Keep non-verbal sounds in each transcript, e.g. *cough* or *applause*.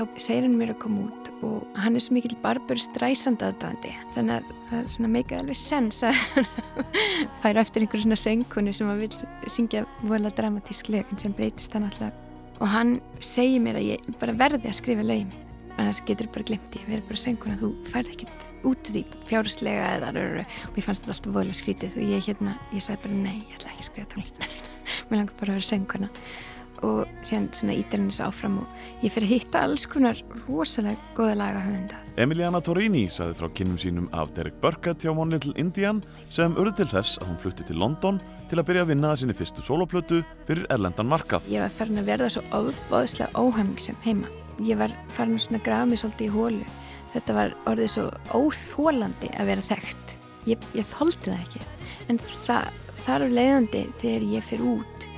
þá segir hann mér að koma út og hann er svo mikil barbur stræsand aðdæðandi þannig að það er svona meikað alveg sens að *laughs* færa eftir einhverjum svona söngkonu sem að vil syngja vola dramatísk lögn sem breytist hann alltaf. Og hann segir mér að ég bara verði að skrifa lögin. Annars getur bara glemt ég, við erum bara söngkona. Þú færð ekkert út því fjárhastlega eða og mér fannst þetta alltaf vola skrítið og ég hérna, ég sagði bara nei, ég ætla ekki að skrifa tónlistar *laughs* mér langar bara að vera söngkona og síðan svona ítir henni þessu áfram og ég fyrir að hitta alls konar rosalega goða lagahöfunda. Emiliana Torini saði frá kynum sínum af Derek Burkett hjá One Little Indian sem urði til þess að hún flutti til London til að byrja að vinna að sinni fyrstu soloplötu fyrir erlendan markað. Ég var farin að verða svo óbáðslega óhæmgisum heima. Ég var farin að svona grafa mig svolítið í hólu. Þetta var orðið svo óþólandi að vera þekkt. Ég, ég þóldi það ekki. En það þar af leiðandi þegar ég fyrir út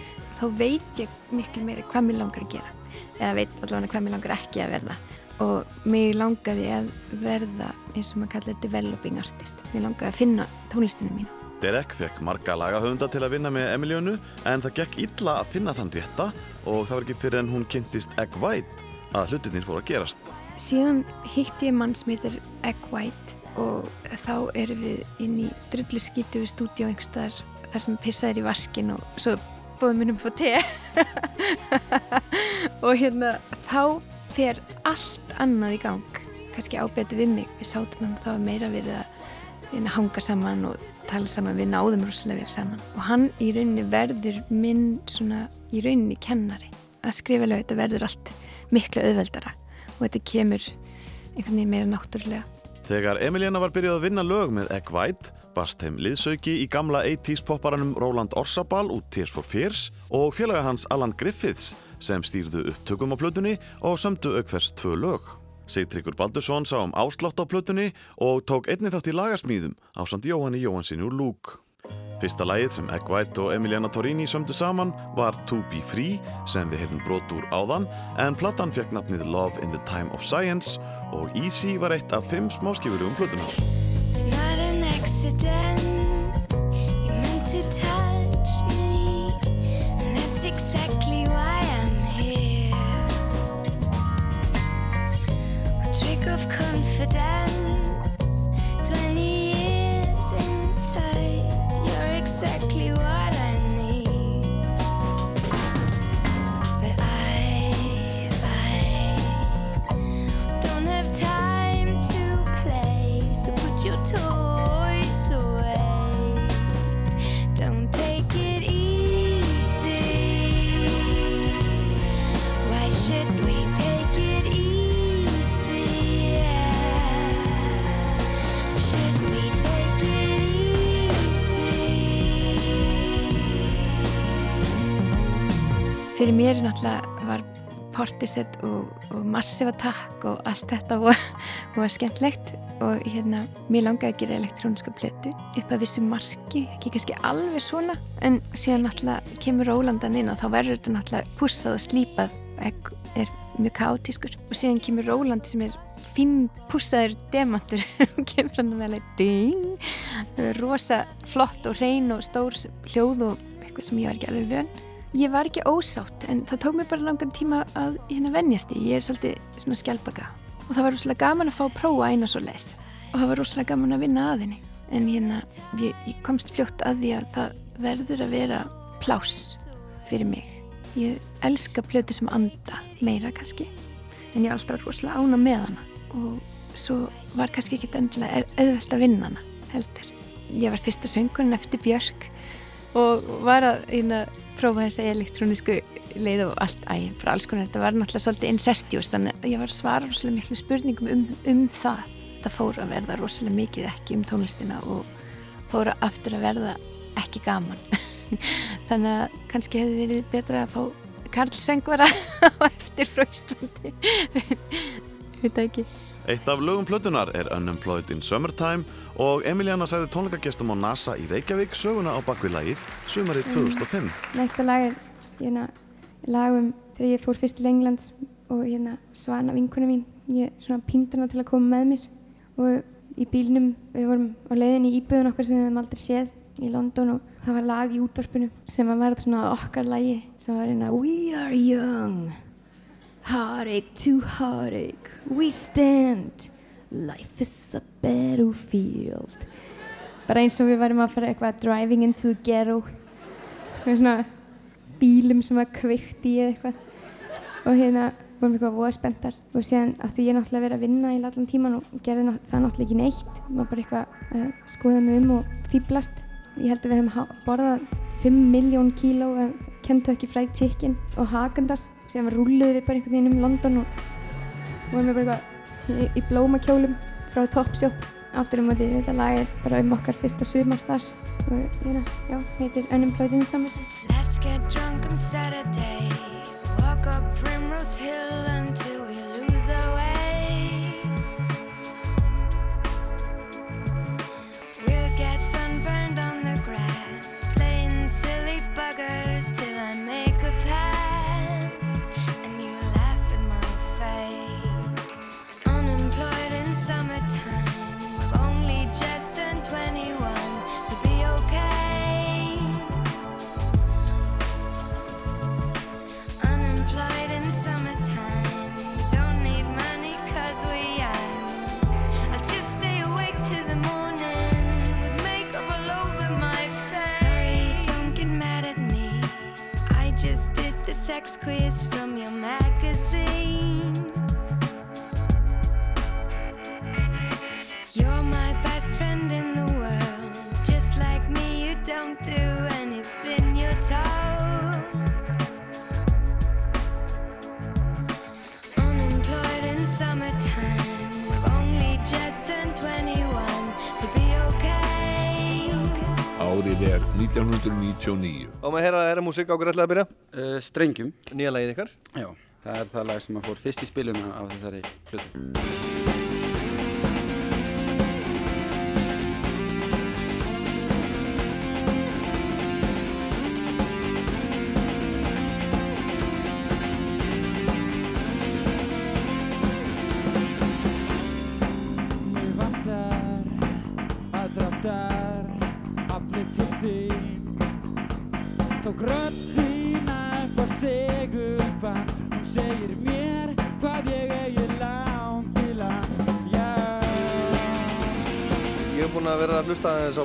þá veit ég miklu meiri hvað mér langar að gera. Eða veit allavega hvað mér langar ekki að verða. Og mér langaði að verða eins og maður kallar developing artist. Mér langaði að finna tónlistinu mín Derek fekk marga lagahöfunda til að vinna með Emilíunu en það gekk illa að finna þann rétta og það var ekki fyrir en hún kynntist Egg White að hlutinir fór að gerast. Síðan hitti ég mann sem heitir Egg White og þá erum við inn í drullu skítu stúdíu einhverstaðar þar sem pissaðir í vaskin og svo bóðum um að fá te. *laughs* Og hérna þá fer allt annað í gang. Kannski ábetu við mig. Við sátum hann og þá er meira verið að hanga saman og tala saman. Við náðum rúslega verið saman. Og hann í rauninni verður minn svona í rauninni kennari. Að skrifa lög þetta verður allt miklu auðveldara. Og þetta kemur einhvern veginn meira náttúrulega Þegar Emiliana var byrjuð að vinna lög með Egg White bast heim liðsauki í gamla 80's popparanum Roland Orsabal út Tears for Fears og félaga hans Alan Griffiths sem stýrðu upptökum á plötunni og sömdu auk þess tvö lög. Seitrikur Baldursson sá um áslátt á plötunni og tók einni þátt í lagasmýðum á samt Jóhanni Jóhansin úr Lúk. Fyrsta lagið sem Egg White og Emiliana Torini sömdu saman var To Be Free sem við hefðum brot úr áðan en plattan fekk nafnið Love in the Time of Science og Easy var eitt af fimm smáskifur um plötunar. Accident. You meant to touch me, and that's exactly why I'm here. A trick of confidence. Fyrir mér náttúrulega var Portisett og, og Massive Attack og allt þetta var, *laughs* var skemmtlegt og hérna, mér langaði að gera elektróniska blötu upp að vissu marki, ekki kannski alveg svona. En síðan náttúrulega kemur Rólandan inn og þá verður þetta náttúrulega pussað og slípað. Og er mjög kátískur. Og síðan kemur Róland sem er finn pussaður demantur. *laughs* Og kemur hann með alveg ding. Rosa flott og reyn og stór hljóð og eitthvað sem ég var ekki alveg vön Ég var ekki ósátt en það tók mér bara langan tíma að hérna vennjast í. Ég er svolítið svona skjálpaka og það var rosalega gaman að fá prófa eina svo les og það var rosalega gaman að vinna að henni. En hérna ég, ég komst fljótt að því að það verður að vera plás fyrir mig. Ég elska plötu sem anda meira kannski en ég var alltaf rosalega ána með hana og svo var kannski ekki endilega eðvöld að vinna hana heldur. Ég var fyrsta söngunin eftir Björk og var að hérna, prófa þess að elektrónísku leið og allt, æg, bara alls konar, þetta var náttúrulega svolítið incestjús, þannig að ég var að svara rosalega miklu spurningum um, um það. Það fór að verða rosalega mikið ekki um tónlistina og fór aftur að verða ekki gaman. *laughs* Þannig að kannski hefði verið betra að fá Karl Söngvara *laughs* á eftir frá Íslandi. *laughs* Veit það ekki Eitt af lögum plötunar er Unemployed in Summertime og Emiliana sæði tónleikagestum á NASA í Reykjavík söguna á bakvið lagið sumarið 2005. Mm, næsta lag er hérna, lagum þegar ég fór fyrst til Englands og hérna, svana vinkuna mín. Ég pýndi hana til að koma með mér og í bílnum, við vorum á leiðin í íböðun okkar sem við hefum aldrei séð í London og það var lag í útvarpinu sem var svona okkar lagi sem var hérna We are young Heartache to heartache, we stand, life is a battlefield. Bara eins og við varum að fara eitthvað driving into the ghetto, með svona bílum sem var kveikt í eitthvað. Og hérna vorum við eitthvað voða spenntar og síðan átti ég náttúrulega að vera að vinna í allan tíman og gerði það náttúrulega ekki neitt, maður bara eitthvað að skoða mig um og fýblast. Ég held að við hefum borðað 5 miljón kíló Kentucky Fried Chicken og Hagendas sem rúluði við bara einhvern veginn um London og vorum við bara eitthvað í, í blómakjólum frá Topshop. Áttur um að þetta lag er bara um okkar fyrsta sumar þar og hérna, já, heitir Unemployed in Summer. Let's get drunk on Saturday Walk up Primrose Hill until 1999. Og maður heyra, heyra músík á hverju ætlaði að byrja? Uh, strengjum, Nýja lagið ykkar? já, það er það lag sem að fór fyrst í spiluna á þessari hlutu.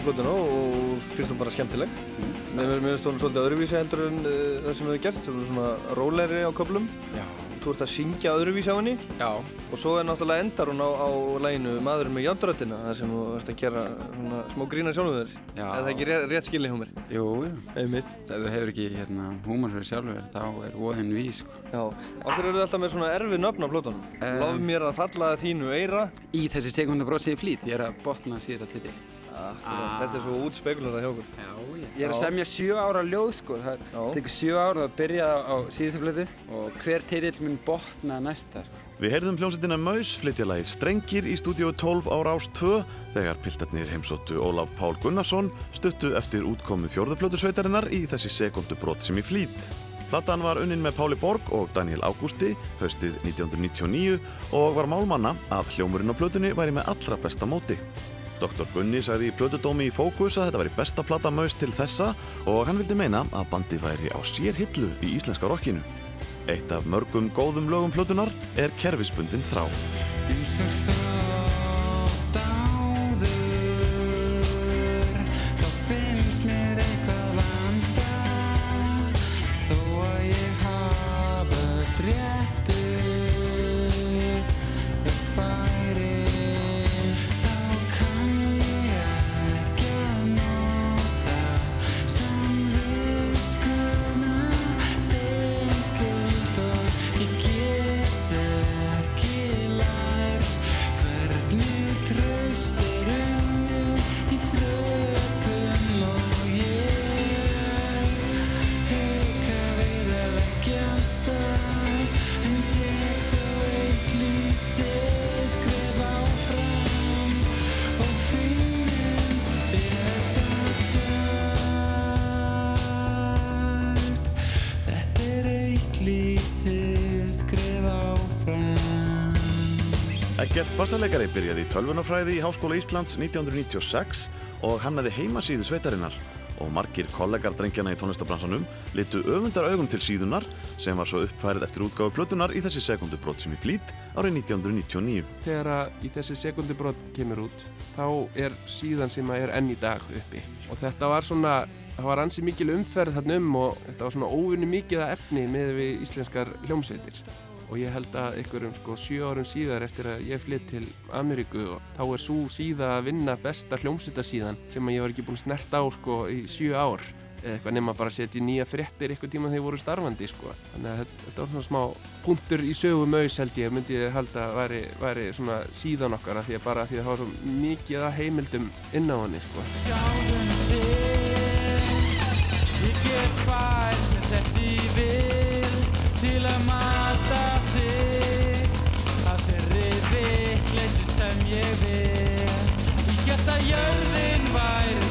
Plötuna og finnst hún bara skemmtileg. Mér mér finnst hún svolítið öðruvísi heldur en uh, það sem við hefum gert. Það er svona rólegri á köflum. Já, Þú ert að syngja öðruvísi á henni já, og svo er náttúrulega endar hún á, á læginu Maðurinn með játturöttina þar sem þú ert að gera svona smá grína sjálfum þér. Já. Er það ekki rétt, rétt skilni hjá mér? jú, jú. Einmitt. Ef þú hefur ekki hérna húmor fyrir sjálfur, þá er voðin við, sko. Já. Okkur eru alltaf með svona erfi nöfn á plötunum? Um. Lof mér að falla þínu eira. Í þessi sekundabrósi í flýt, ég er að botna síðan til þig. Ah. Þetta er svo útspekulara hjá okkur. Já, ég er að Já. semja sjö ára ljóð, sko. Það Já. tekur sjö ára að byrja á síðustu blötu og hver titill mun botna næsta, sko. Við heyrðum hljómsveitina Maus flytja lagið Strengir í stúdíu 12 á Rás 2 þegar piltarnir heimsóttu Ólaf Pál Gunnarsson stuttu eftir útkomu fjórðuplötusveitarinnar í þessi sekundu brot sem í flýt. Platan var unnin með Páli Borg og Daniel Ágústi haustið 1999 og var málmanna að hljómurinn á plötunni væri með allra besta móti. Dr. Gunni sagði í plötudómi í Fókus að þetta væri besta plata Maus til þessa og hann vildi meina að bandi væri á sér hillu í íslenska rockinu. Eitt af mörgum góðum lögum plötunar er kerfisbundin þrá. Eggert bassaleikari byrjaði í tölvunafræði í Háskóla Íslands 1996 og hannaði heimasíðu sveitarinnar. Og margir kollegar drengjana í tónlistabransanum litu öfundar augum til síðunar sem var svo uppfærið eftir útgáfu plötunar í þessi sekundubrót sem í flýt árið 1999. Þegar að í þessi sekundubrót kemur út þá er síðan sem að er enn í dag uppi. Og þetta var svona það var ansi mikil umferð þarna um og þetta var svona óvinni mikið að efni með við íslenskar hljómsveitir og ég held að einhverjum sko sjö árum síðar eftir að ég flytt til Ameríku og þá er svo síða að vinna besta hljómsveitasíðan sem að ég var ekki búin að snerta á sko í sjö ár. Eða eitthvað nema bara að setja nýja fréttir eitthvað tíma þegar þeir voru starfandi sko. Þannig að þetta, var svona smá punktur í sögum auðs held ég myndi ég halda að væri, væri svona síðan okkar af því að bara því að það var svo mikið að heimildum inn á henni sko. Sjáum til Ég get fær með þetta í vil Til að mata þig. Að þeirri vitleysu sem ég vil. Ég að jörðin væri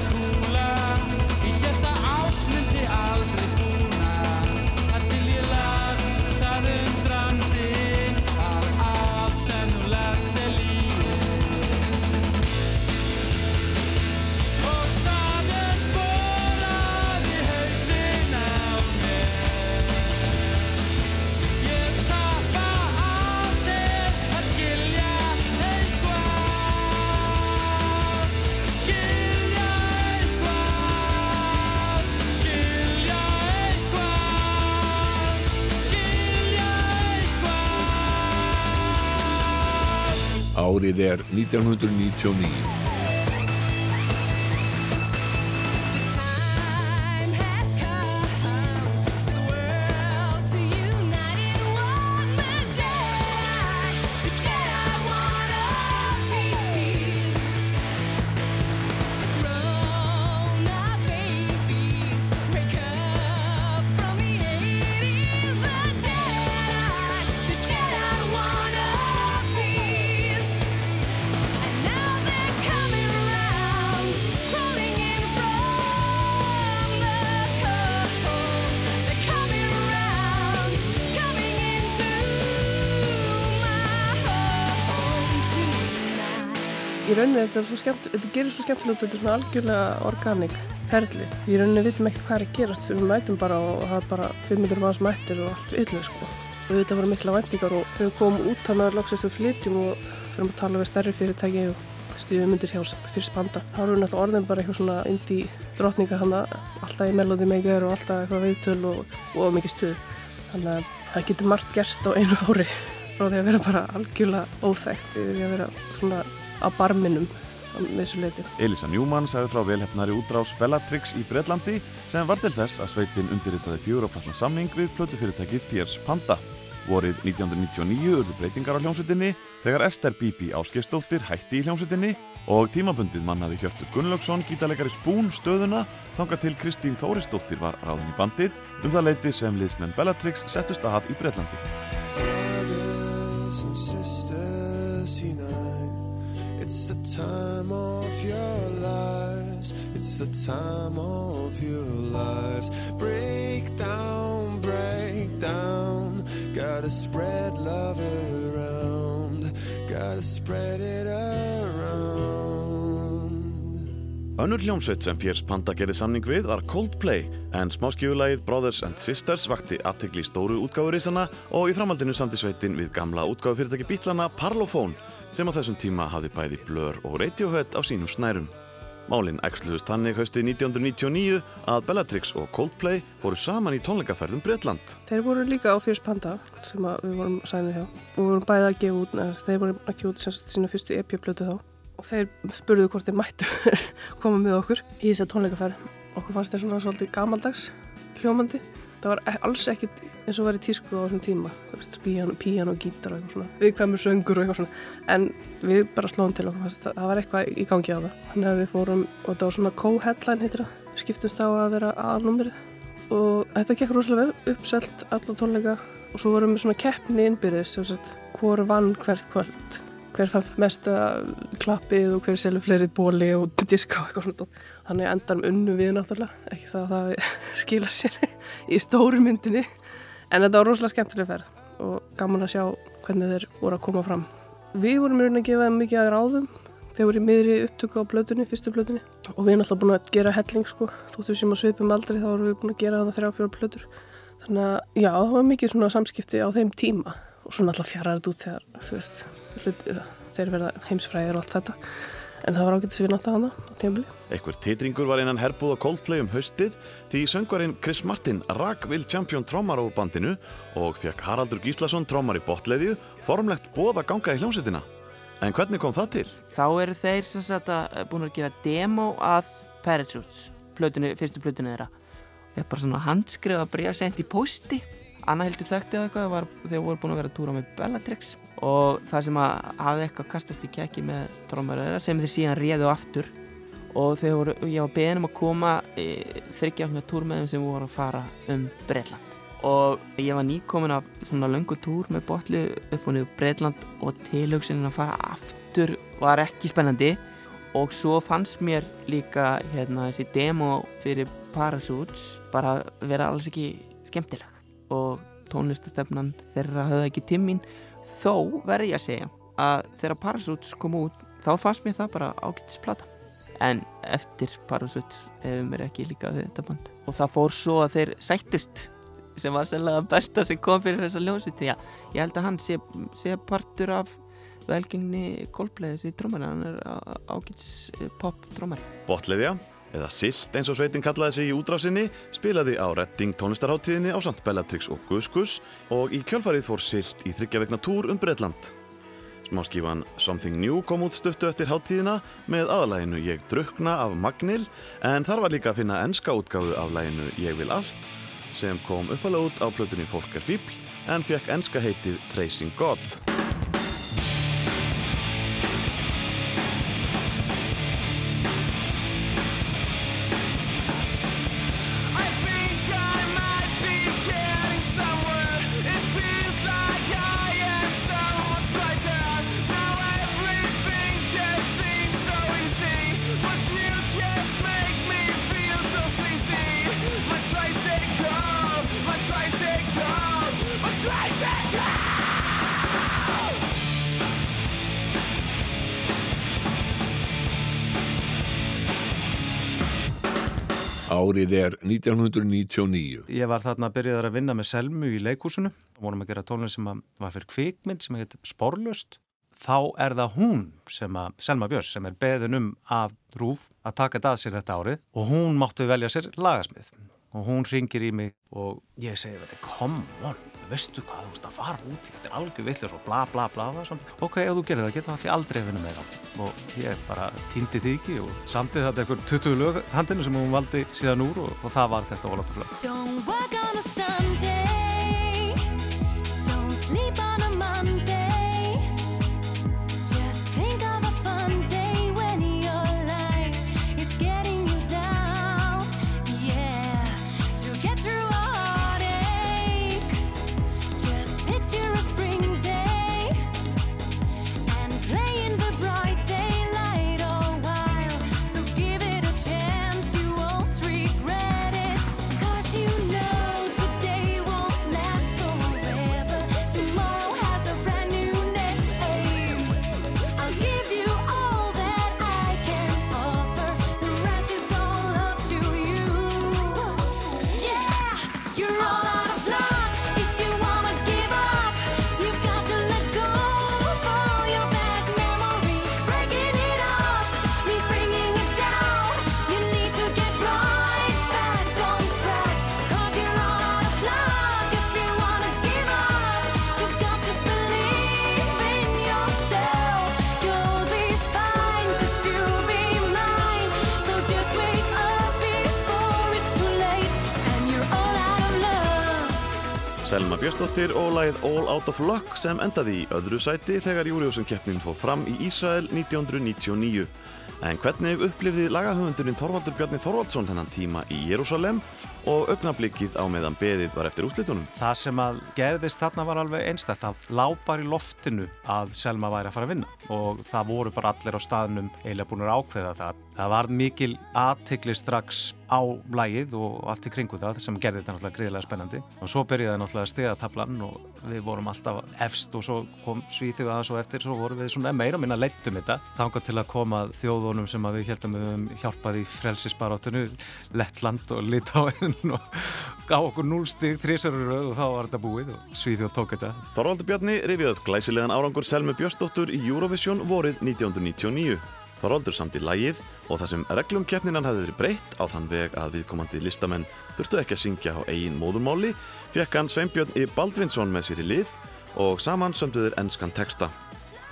Árið er 1999. Í rauninni þetta er svo skemmt, þetta gerir svo skemmtilegt þetta er svona algjörlega organik ferli. Í rauninni vitum ekkert hvað er að gerast fyrir mætum bara og það er bara 500 manns mættir og allt yllu sko. Og þetta voru mikla væntingar og þegar við komum út þannig að loksist við flytjum og fyrir að tala við stærri fyrirtæki og skrifum myndir hjá fyrst banda. Þá við náttúrulega orðin bara eitthvað svona indie drottninga hana alltaf í Melody Maker og alltaf eitthvað viðtöl og, og mikið stuð. Þannig að það getur margt gerst á einu ári frá því að vera bara algjörlega óþægt því að vera svona á barminum á þessu leiti. Elisa Newman sagði frá velhefnari útrás Bellatrix í Breitlandi sem var til þess að sveitin undirritaði fjóraplasna samning við plötufyrirtæki Fierce Panda. Vorið 1999 urðu breytingar á hljómsveitinni þegar Ester Bibi Ásgeirsdóttir hætti í hljómsveitinni og tímabundið mannaði Hjörtur Gunnlaugsson gítalegari Spún stöðuna þangað til Kristín Þórisdóttir var ráðin í bandið um það leiti sem liðsmenn Bellatrix settust að í Breitlandi. Time of your lives. It's the time of your lives. Break down, break down. Gotta spread love around. Gotta spread it around. Önnur hljómsveit sem Fjers Panda gerði samning við var Coldplay en smáskjöfulagið Brothers and Sisters vakti aðtegli stóru útgáfurísana og í framhaldinu samti sveitin við gamla útgáfufyrirtæki bítlana Parlophone sem á þessum tíma hafði bæði Blur og Radiohead á sínum snærum. Málinn ægsluðust þannig haustið 1999 að Bellatrix og Coldplay fóru saman í tónleikaferðum Breitland. Þeir voru líka á Fierce Panda sem við vorum sænið hjá og við vorum bæðið að gefa út, neða, þeir voru að gefa út semst sína fyrstu EP-plötu þá og þeir spurðu hvort þeir mættu *laughs* koma með okkur í þess að tónleikaferð. Okkur fannst þeir svona svolítið gamaldags hljómandi. Það var e- alls ekkit eins og var í tísku á þessum tíma, píjan, og gítar og eitthvað svona, viðkvæmur söngur og eitthvað svona, en við bara slóðum til okkur, það var eitthvað í gangi á það. Þannig að við fórum, og þetta var svona co-headline heitir það, við skiptumst á að vera aðnúmerið og þetta gekk rosalega vel, uppselt allar tónleika. Og svo vorum við svona keppni innbyrðis, hvor vann hvert kvöld, hver fann mest klappið og hver selur fleiri bóli og diska og eitthvað svona. Þannig endarum unnu við náttúrulega ekki það að það *laughs* skila sér *laughs* í stóru myndinni. En þetta var rosalega skemmtileg ferð og gaman að sjá hvernig þeir voru að koma fram. Við vorum í rauninni að gefa þeim mikið að ráðum þeir voru í miðri upptöku á blötunni, fyrstu blötunni og við erum alltaf búin að gera helling sko. Þóttu sem að svipum aldrei þá vorum við búin að gera það þrjá fjóra blötur þannig að já, það var mikið samskipti á þeim tíma og svona alltaf fjaraður út þegar þú veist, þeir verða heimsfræðir og allt þetta en það var ágættis við nátt að hana á tímabili. Ekkur titringur var innan herbúð og Coldplay um haustið því söngvarinn Chris Martin rak Will Champion trómar á bandinu og fekk Haraldur Gíslason trómar í botleiðju formlegt bóð að ganga í hljómsettina. En hvernig kom það til? Þá eru þeir sem sagt að búin að gera demo að Parachutes, fyrstu plötinu þeirra. Það er bara svona handskrifa bregja sendt í posti Anna heldur þekkti eða eitthvað var, þegar voru búin að vera að túra með Bellatrix og það sem að hafði eitthvað kastast í kekki með trómmaröðra sem þeir síðan réðu aftur. Og voru, ég var beðin um að koma e, þryggjáfna túr með þeim sem voru að fara um Breitland og ég var nýkomin af svona löngu túr með botlu upp og niður Breitland og tilhugsin að fara aftur var ekki spennandi. Og svo fannst mér líka hérna þessi demo fyrir Parachutes bara vera alls ekki skemmtileg. Og tónlistastefnan þeirra höfða ekki tímin þó verði ég að segja að þegar Parasuits kom út þá fannst mér það bara ágættisplata en eftir Parasuits hefur mér ekki líka við þetta band. Og það fór svo að þeir sættust sem var sérlega besta sem kom fyrir þessa ljósi. Því að ég held að hann sé, sé partur af velgengni Coldplay þessi trómar hann er ágættis pop trómar Botleðja eða Silt eins og sveitin kallaði sig í útrásinni, spilaði á Redding tónlistarháttíðinni á samt Bellatrix og Gus Gus og í kjölfarið fór Silt í þryggjavegna túr um Breitland. Smáskífan Something New kom út stuttu eftir háttíðina með aðalæginu Ég drukna af Magnil en þar var líka að finna enska útgáfu af læginu Ég vil allt sem kom uppalega út á plötunni Fólk er fíbl en fekk enska heitið Tracing God. Árið er 1999. Ég var þarna að byrja að vinna með Selmu í leikúsinu. Vorum að gera tónlinn sem var fyrir kvikmynd sem heit Sporlust. Þá er það hún sem að, Selma Björns, sem er beðin um af Rúf að taka þetta að sér þetta árið og hún mátti velja sér lagasmið. Og hún ringir í mig og ég segi verið, come on, veistu hvað þú ert að fara út, þetta er algjör villið og bla bla bla. Ok, ef þú gerir það, getur það allir aldrei að vinna með það. Og ég bara týndi því ekki og samtið þetta einhver 20 lög handinu sem hún valdi síðan úr og, og það var þetta ólátt flögt. Selma Björnsdóttir og lagið All Out of Luck sem endaði í öðru sæti þegar Júriússon keppnin fór fram í Ísrael 1999. En hvernig upplifði lagahöfundurinn Þorvaldur Bjarni Þorvaldsson þennan tíma í Jérúsalem og augnablikkið á meðan beðið var eftir úslitunum? Það sem að gerðist þarna var alveg einstætt að lápar í loftinu að Selma væri að fara að vinna og það voru bara allir á staðnum eiginlega búin að ákveða það. Það var mikil aðtikli strax á lægið og allt í kringu það sem gerði þetta náttúrulega gríðilega spennandi. Og svo byrjaði náttúrulega stegatablan og við vorum alltaf efst og svo kom Svíþjóð aðeins og eftir svo vorum við svona meira minna leittum þetta. Þangað til að koma þjóðunum sem við heldum við um hjálpað í frelsisbaráttinu Lettland og Litáin og gá okkur núlstig þrísarur og þá var þetta búið og Svíþjóð tók þetta. Þorvaldur Bjarni rifið upp glæsilegan árangur Selmu Björnsdóttur í Eurovision vorið 1999 Þorvaldur samt í lægið og það sem reglum keppninan hafði verið breytt á þann veg að viðkomandi listamenn þurftu ekki að syngja á eigin móðurmáli fekk hann Sveinbjörn í Baldvinsson með sér í lið og saman sömduður ennskan texta.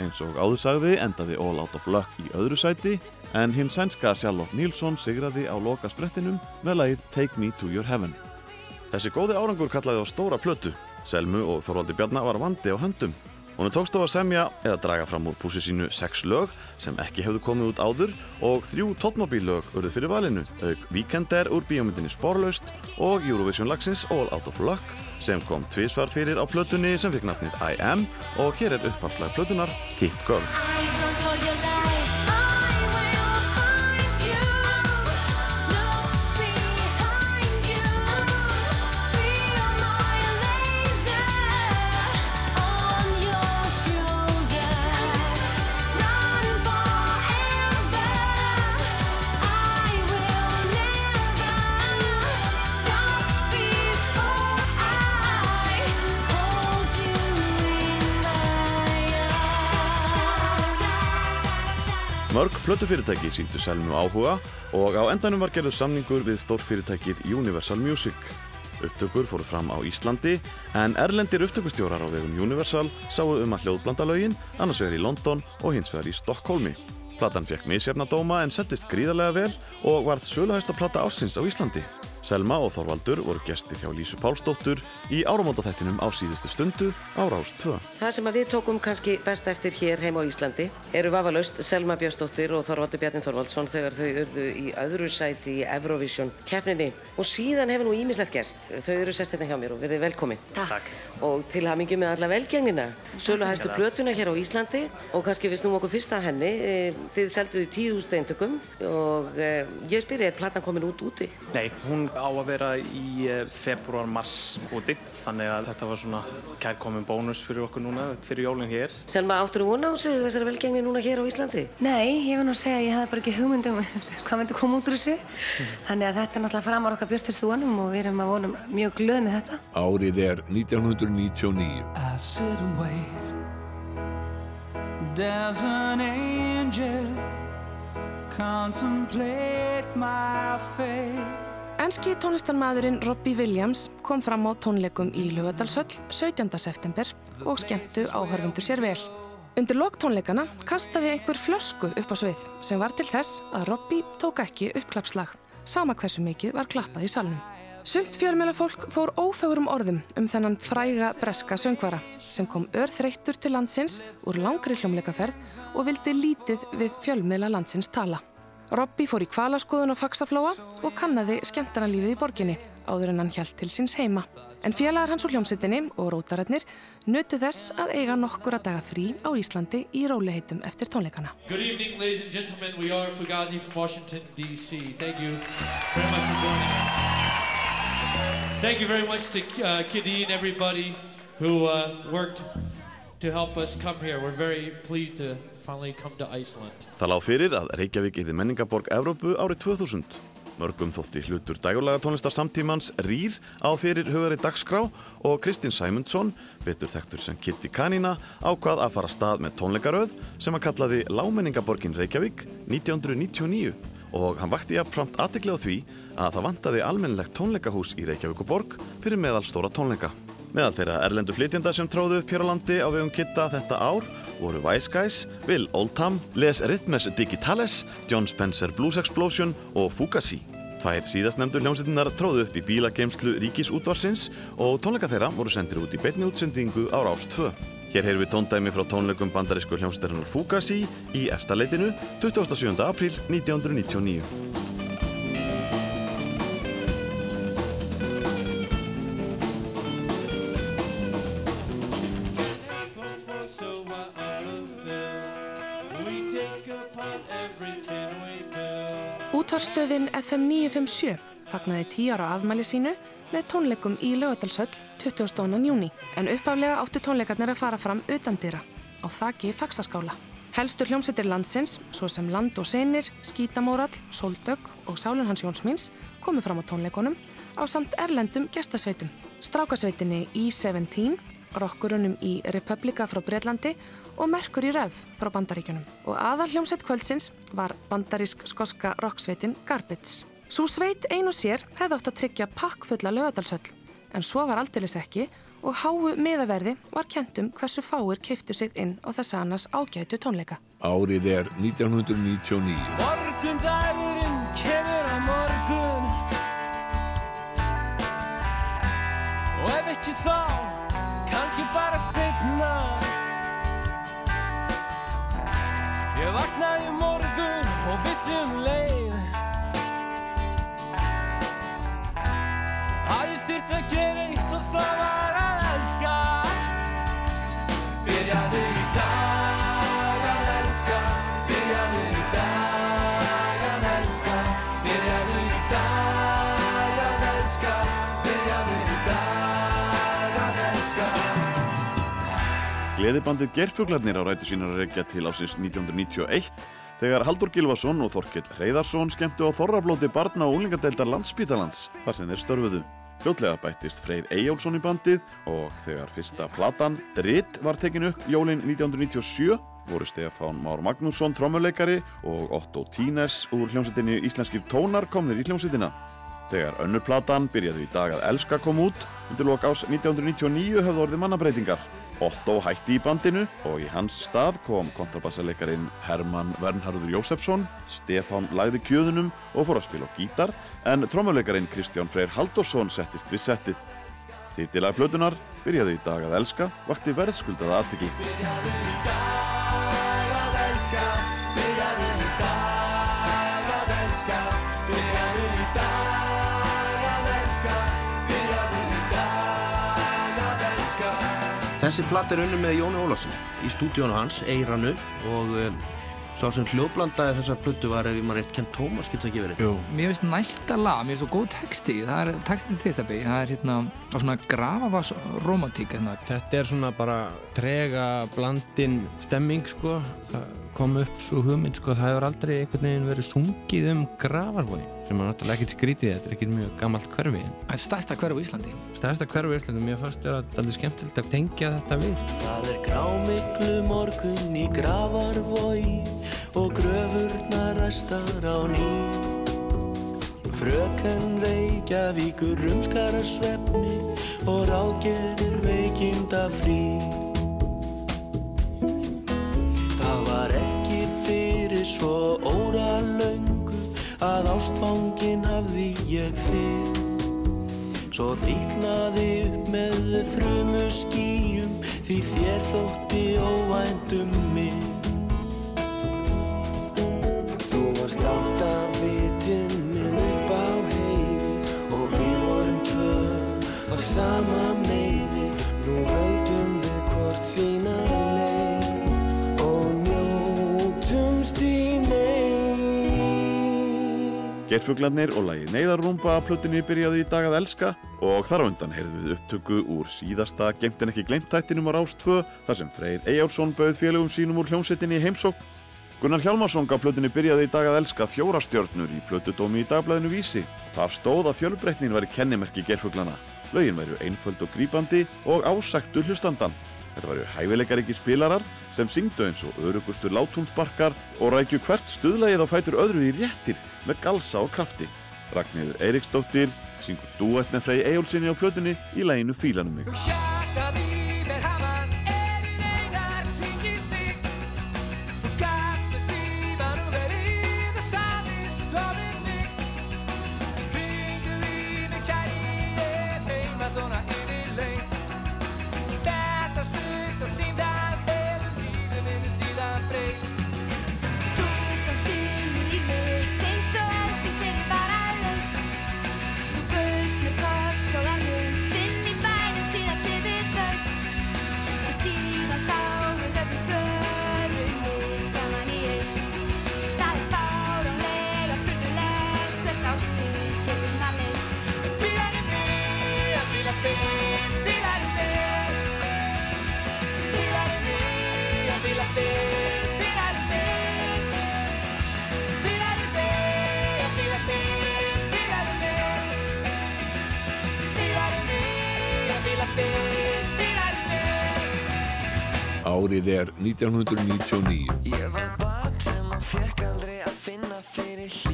Eins og áðursagði endaði All Out of Luck í öðru sæti en hinn sænska Charlotte Nilsson sigraði á loka sprettinum með lagið Take Me To Your Heaven. Þessi góði árangur kallaði á stóra plötu. Selmu og Þorvaldi Bjarnar var vandi á höndum. Hún tókst á að semja eða draga fram úr púsi sínu sex lög sem ekki hefðu komið út áður og þrjú tóttmóbílög urðu fyrir valinu, auk Weekender úr bíómyndinni Sporlaust og Eurovision lagsins All Out of Luck sem kom tvísvar fyrir á plötunni sem fikk nafnið I Am og hér er upphalslega plötunar Hit Girl. Mörg plötufyrirtæki síndu Selmu áhuga og á endanum var gerður samningur við stórfyrirtækið Universal Music. Upptökur fóru fram á Íslandi en erlendir upptökustjórar á vegum Universal sáu um að hljóðblanda lögin annars vegar í London og hins vegar í Stokkólmi. Platan fekk misjafna dóma en settist gríðarlega vel og varð söluhæsta plata ásins á Íslandi. Selma og Þorvaldur voru gestir hjá Lísu Pálsdóttur í áramótaþættinum á síðustu stundu á Rás 2. Það sem að við tókum kannski best eftir hér heim á Íslandi eru vafalaust Selma Björnsdóttir og Þorvaldur Bjarni Þorvaldsson þegar þau urðu í öðru sæti í Eurovision keppninni og síðan hefur nú ímislegt gerst. Þau eru sest hérna hjá mér og verið velkomin. Takk. Og til hamingi með alla velgengina. Sölu hæstu plötuna hér á Íslandi og kannski við snúum okkur fyrst að henni. Eh, Þið selduði 10.000 eintökum og eh, ég spyrir, er platan komin út úti? Nei, hún á að vera í februar-mars úti þannig að þetta var svona kærkomin bónus fyrir okkur núna, fyrir jólinn hér. Selma, áttur þú vona á þessu þessari velgengni núna hér á Íslandi? Nei, ég var nú að segja að ég hafði bara ekki hugmyndum *laughs* hvað myndi koma út úr þessu. Þannig að þetta er náttúrulega framar okkar björnstustu vonum og við erum að vonum mjög glöð með þetta. Árið er 1999. I sit and wait. There's an angel contemplate my fate. Enski tónlistarmadurinn Robbie Williams kom fram á tónleikum í Lugadalshöll 17. september og skemmtu áhörfundur sér vel. Undir lok tónleikana kastaði einhver flösku upp á svið sem var til þess að Robbie tók ekki uppklappslag, sama hversu mikið var klappað í salnum. Sumt fjölmjöla fólk fór ófögurum orðum um þennan fræga breska söngvara sem kom örþreyttur til landsins úr langri hljómleikaferð og vildi lítið við fjölmjöla landsins tala. Robby fór í kvalaskoðun á Faxaflóa og kannaði skemmtarnalífið í borginni áður en hann hjælt til síns heima. En félagar hans úr hljómsveitinni og rótararnir nutu þess að eiga nokkura daga frí á Íslandi í róliheitum eftir tónleikana. Good evening, ladies and gentlemen. We are Fugazi from Washington, D.C. Thank you very much for joining us. Thank you very much to uh, Kiddy and everybody who uh, worked to help us come here. We're very pleased to finally come to Iceland. Það lág fyrir að Reykjavík yfir menningaborg Evrópu árið 2000. Mörgum þótti hlutur dægulega tónlistar samtímans Rýr á fyrir hugari dagskrá og Kristinn Sæmundsson, betur þekktur sem Kitty Kanina, ákvað að fara stað með tónleikaröð sem að kallaði Lámenningaborgin Reykjavík 1999 og hann vakti jafnframt aðtikli á því að það vantaði almennilegt tónleikahús í Reykjavíkuborg fyrir meðalstóra tónleika. Meðal þeirra erlendu flytjenda sem tróðu upp hér á landi á vegum Kitta þetta ár voru Wise Guys, Will Oldham, Les Rhythmes Digitales, John Spencer Blues Explosion og Fugazi. Tvær síðastnefndu hljómsveitinnar tróðu upp í bílageimslu Ríkisútvarsins og tónleika þeirra voru sendir út í beinni útsendingu á Rás 2. Hér heyrðum við tóndæmi frá tónleikum bandarísku hljómsveitarinnar Fugazi í efstaleitinu 27. apríl 1999. So I unfulfill. We take apart everything we build. Útvarstöðin FM 957 fagnaði 10 ára afmæli sínu með tónleikum í Laugadalshöll 20. júni en uppaflega áttu tónleikarnir að fara fram utan dýra á þaki faksaskála. Helstur hljómsveitir landsins, svo sem Land og Seinir, Skítamórall, Sóldögg og Sálun hans Jónsmíns komu fram á tónleikunum á samt erlendum gestasveitum. Strákasveitinni E17, rockurunum í Republika frá Breitlandi og Merkur í Röf frá Bandaríkjunum. Og aðal hljómsveit kvöldsins var bandarísk-skoska rocksveitin Garbage. Sú sveit ein og sér hefði átt að tryggja pakkfulla lögadalsöll, en svo var aldeilis ekki og háu miðaverði var kent um hversu fáir keiftu sig inn á þess annars ágætu tónleika. Árið er 1999. Morgun dagurinn kemur á morgun Og ef ekki þá, kannski bara setna Ég vaknaði um morgun og vissi um leið Ég þyrft að gera eitt og það var að elska. Byrjaðu í dag að elska. Byrjaðu í dag að elska. Byrjaðu í dag að elska. Byrjaðu í dag að elska. Gleðibandið Gerfuglarnir á rætu sínar að reykja til ásins 1991 þegar Haldur Gilvason og Þorkill Reyðarsson skemmtu á Þorrablóti barna og unglingadeildar landsspítalans þar sem þeir störfuðu. Fljótlega bættist Freyr Eyjálsson í bandið og þegar fyrsta platan Dritt var tekin upp jólin 1997 voru Stefán Már Magnússon trommuleikari og Otto Tínes úr hljómsveitinni Íslenskir tónar komnir í hljómsveitina. Þegar önnur platan byrjaði í dag að elska kom út, undir lok ás 1999 höfðu orðið mannabreitingar. Otto hætti í bandinu og í hans stað kom kontrabassaleikarin Herman Vernharður Jósefsson, Stefán lagði kjöðunum og fór að spila á gítar, en trommuleikarin Kristján Freyr Halldórsson settist við settið. Titilag plötunar byrjaði í dag að elska, vakti verðskuldaða aðtikli. Þessi platt er unni með Jóni Ólafsson í stúdíónu hans, Eiranu og um, sá sem hljóðblandaði þessa plötu var ef ég maður rétt Ken Thomas getur það ekki verið. Jú. Mér finnst næsta lag, mér finnst svo góð texti það er textið þitt að byggja, það er hérna á svona grafavas romantík hérna. Þetta er svona bara trega blandin stemming sko það kom upp svo hugmynd sko það hefur aldrei einhvern veginn verið sungið um gravarvogi sem er náttúrulega ekkert skrítið þetta er ekkert mjög gammalt hverfi. Það er stærsta hverfi á Íslandi. Stærsta hverfi í Íslandi og mér fannst þetta alveg skemmtilegt að tengja þetta við. Það er grámiklu morgun í gravarvogi og gröfurnar ræstar á ný. Fröken Reykjavíkur rumskara svefni og rágerir veikinda frí Það var ekki fyrir svo óra löngu að ástfangin hafði ég þig Svo þýknaði upp með þrumu skýjum því þér þótti óvænt um mig. Þú varst átt af vitin minn upp á heiði og við vorum tvö af sama Gerfuglarnir og lagið Neyðarrúmba að plötinni byrjaði í dag að elska og þar á undan heyrðum við upptöku úr síðasta Gemt en ekki glemt þættinum á Rás 2 þar sem Freyr Eyjálsson bauð félögum sínum úr hljómsettinni í heimsókn. Gunnar Hjalmarsson gaf plötinni byrjaði í dag að elska fjóra stjörnur í plötudómi í dagblæðinu Vísi. Þar stóð að fjölbreytnin væri kennimerki gerfuglana. Lögin væru einföld og grípandi og ásæktu hlustandan. Þetta væru hæfileikaríkir spilarar sem syngdu eins og örugustur látúnsbarkar og rækju hvert stuðlægið á fætur öðru í réttir með galsa og krafti. Ragnhildur Eiríksdóttir syngur duett með Frey Eyjólfsinni á plötunni í læginu Fílanum mig. Árið er 1999. Ég var barn sem að fekk aldrei að finna fyrir hlýju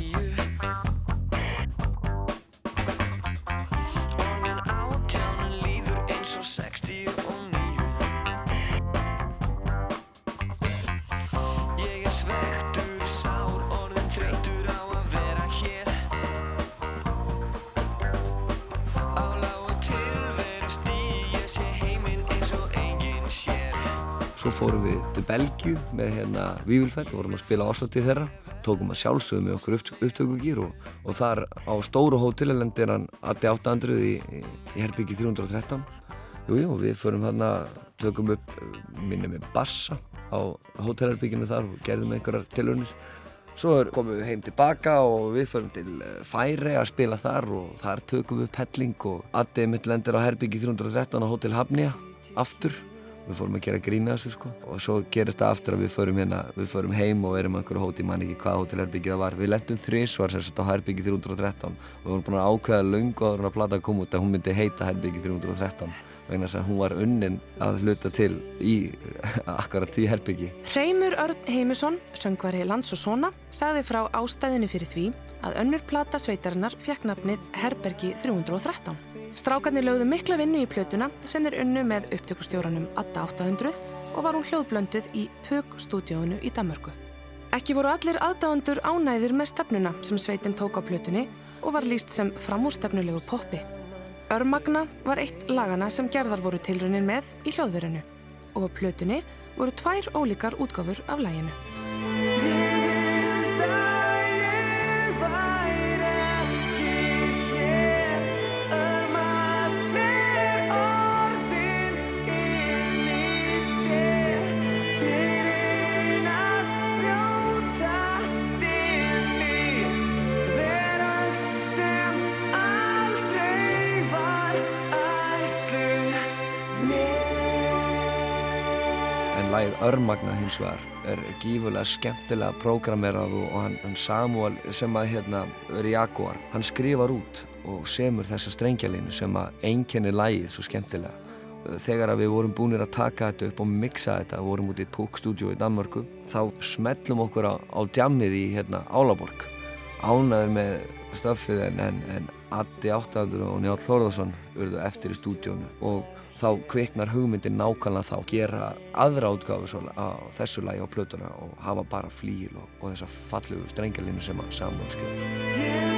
með hérna Vívilfell, vorum að spila ástættið þeirra tókum að sjálfsögðu með okkur upp, upptökugýr og, og þar á stóru hóteli lendir hann Addi 800 í, í, í Herbyggi 313 Jújú, jú, við förum þarna, tökum upp minni með bassa á hótelherbygginu þar og gerðum einhverjar tilhörnir Svo komum við heim tilbaka og við förum til eh, Færi að spila þar og þar tökum við pelling og Addi mitt lendir á Herbyggi 313 á Hótel Hafnía aftur við fórum að gera grína þessu sko. Og svo gerist það aftur að við förum hérna við förum heim og erum á einhverju hóti, ég man ekki hvað hótelherbyggið það var. Við lendum þrísvar sagt á Herbyggi 313 og við vorum búin að ákveða löngu áður en að plata kom út að hún myndi heita Herbyggi 313 vegna þess að hún var unnin að hluta til í akkurat því herbyggi Hreimur Örn Heimusson, söngvari Lands og Sona, sagði frá ástæðinu fyrir því að önnur plata sveitarinnar fekk nafnið Herbergi 313. Strákarnir lögðu mikla vinnu í plötuna sem er unnu með upptökustjóranum Adda 800 og var hún hljóðblönduð í Pug-stúdíóinu í Danmörku. Ekki voru allir aðdáendur ánæðir með stefnuna sem sveitin tók á plötunni og var líst sem framúrstefnulegu poppi. Örmagna var eitt lagana sem gerðar voru tilraunin með í hljóðverinu og á plötunni voru tvær ólíkar útgáfur af læginu. Örmagna hins vegar er gífurlega skemmtilega prógramerað og hann, hann Samuel sem að hérna er Jaguar, hann skrifar út og semur þessa strengjalínu sem að einkennir lagið svo skemmtilega. Þegar að við vorum búinir að taka þetta upp og mixa þetta, vorum út í Púk stúdíu í Danmörku, þá smellum okkur á, á djammið í hérna Álaborg. Ánaður með stöffið en, en, en Addi 800 og Njáll Þórðarsson urðu eftir í stúdíónu og þá kviknar hugmyndin nákvæmlega þá. Gera aðra svo á þessu lagi á plötuna og hafa bara flíl og, og þessa fallegu strengjalínu sem að Samuel skrifa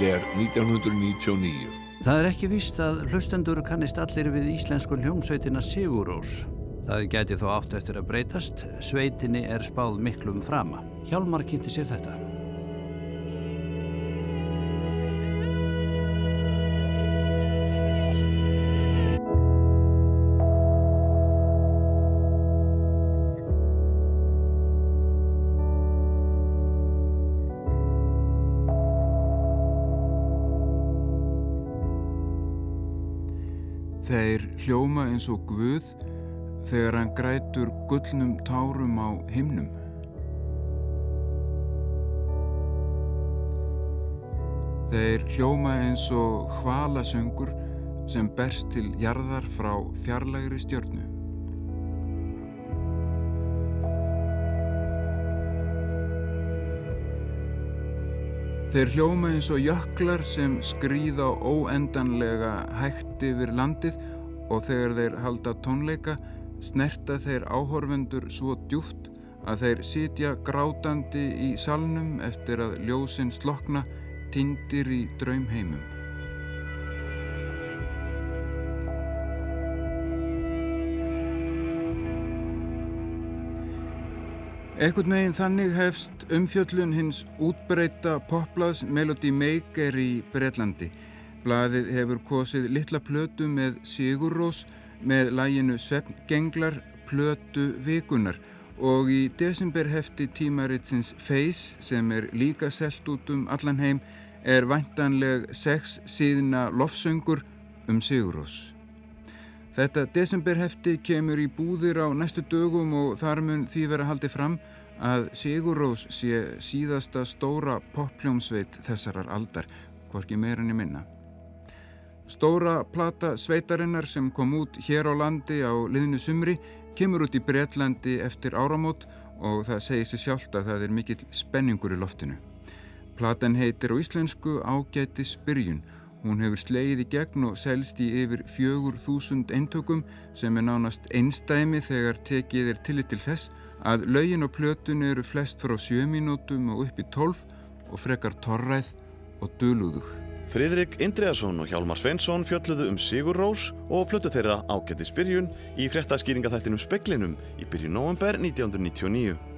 Árið er 1999. Það er ekki víst að hlustendur kannist allir við íslensku hljómsveitina Sigurós. Það gæti þó átt eftir að breytast. Sveitinni er spáð miklum frama. Hjálmar kynnti sér þetta. Eins og Guð þegar hann grætur gullnum tárum á himnum. Þeir hljóma eins og hvalasöngur sem berst til jarðar frá fjarlægri stjörnu. Þeir hljóma eins og jöklar sem skrýða óendanlega hægt yfir landið og þegar þeir halda tónleika snerta þeir áhorfendur svo djúft að þeir sitja grátandi í salnum eftir að ljósin slokna tindir í draumheimum. Ekkert meginn þannig hefst umfjöllun hins útbreyta poplaðs Melody Maker í Breitlandi. Blaðið hefur kosið litla plötu með Sigur Rós með læginu Sveppgenglar plötu vikunar og í desemberhefti tímaritsins Face sem er líka selt út um allan heim er væntanleg sex síðna lofsöngur um Sigur Rós. Þetta desemberhefti kemur í búðir á næstu dögum og þar mun því vera haldið fram að Sigur Rós sé síðasta stóra poppljómsveit þessarar aldar, hvorki meira í minna. Stóra plata sveitarinnar sem kom út hér á landi á liðinu sumri kemur út í Breitlandi eftir áramót og það segir sér sjálft að það er mikill spenningur í loftinu. Platan heitir á íslensku Ágæti Spyrjun. Hún hefur slegið í gegn og selst í yfir fjögur þúsund eintökum sem er nánast einstæmi þegar tekið er tillit til þess að lögin og plötun eru flest frá 7 mínútum og upp í 12 og frekar torræð og dölúðug. Friðrik Indriðarsson og Hjálmar Sveinsson fjölluðu um Sigur Rós og plötu þeirra ágæti spyrjun í fréttaskýringaþættinum Speklinum í byrju november 1999.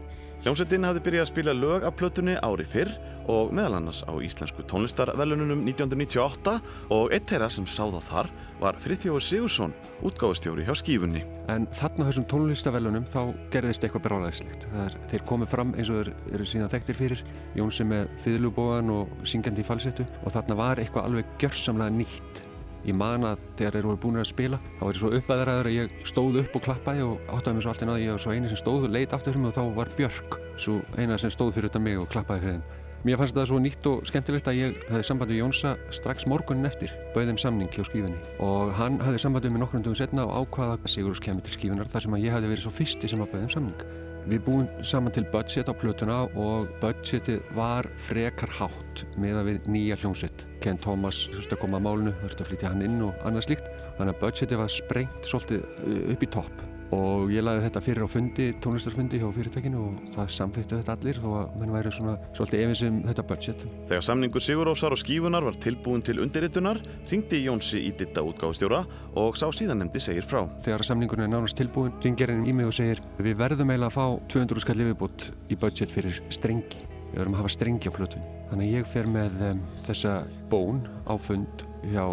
Hljómsveitin hafði byrjað að spila lög af plötunni ári fyrr og meðal annars á Íslensku tónlistarvelununum 1998 og eitt þeirra sem sá það þar var Friðþjóður Sigursson, útgáðustjóri hjá skífunni. En þarna þessum tónlistavelunum þá gerðist eitthvað brálaðislegt. Þeir komið fram eins og þeir eru síðan þekktir fyrir, Jónsi með fiðlubóðan og syngjandi í falsettu og þarna var eitthvað alveg gjörsamlega nýtt. Ég man að þegar þeir voru búin að spila þá var ég svo uppvæðraður að ég stóð upp og klappaði og áttaði mér svo alltaf náði ég var svo eini sem stóð og leit aftur fyrir mig og þá var Björk svo eina sem stóð fyrir þetta mig og klappaði fyrir þeim. Mér fannst þetta svo nýtt og skemmtilegt að ég hefði sambandi við Jónsa strax morgunin eftir, bauðið um samning hjá skífunni og hann hefði sambandið með nokkrum dögum setna og ákvaða að Sigurús kemur til skífunar þar sem að ég hefði verið svo fyrsti sem að bauðið um samning. Við búum saman til budget á plötuna og budgetið var frekar hátt með að við nýja hljómsveit. Ken Thomas þurfti að koma að málunu, þurfti að flytja hann inn og annað slíkt. Þannig að budgetið var sprengt svolítið upp í topp og ég lagði þetta fyrir á fundi, tónlistarfundi hjá fyrirtækinu og það samþýtti þetta allir þó að mann væri svona svolítið efins um þetta budget. Þegar samningur Sigurósar og skífunar var tilbúin til undirritunar, ringdi Jónsi í ditta útgáðstjóra og sá síðan nefndi segir frá. Þegar samningurinn er nánast tilbúin, ringir henni í mig og segir við verðum eiginlega að fá 200 skall yfirbútt í budget fyrir strengi. Við verðum að hafa strengi á plötun. Þannig að ég fer með um, þessa bón á fund hjá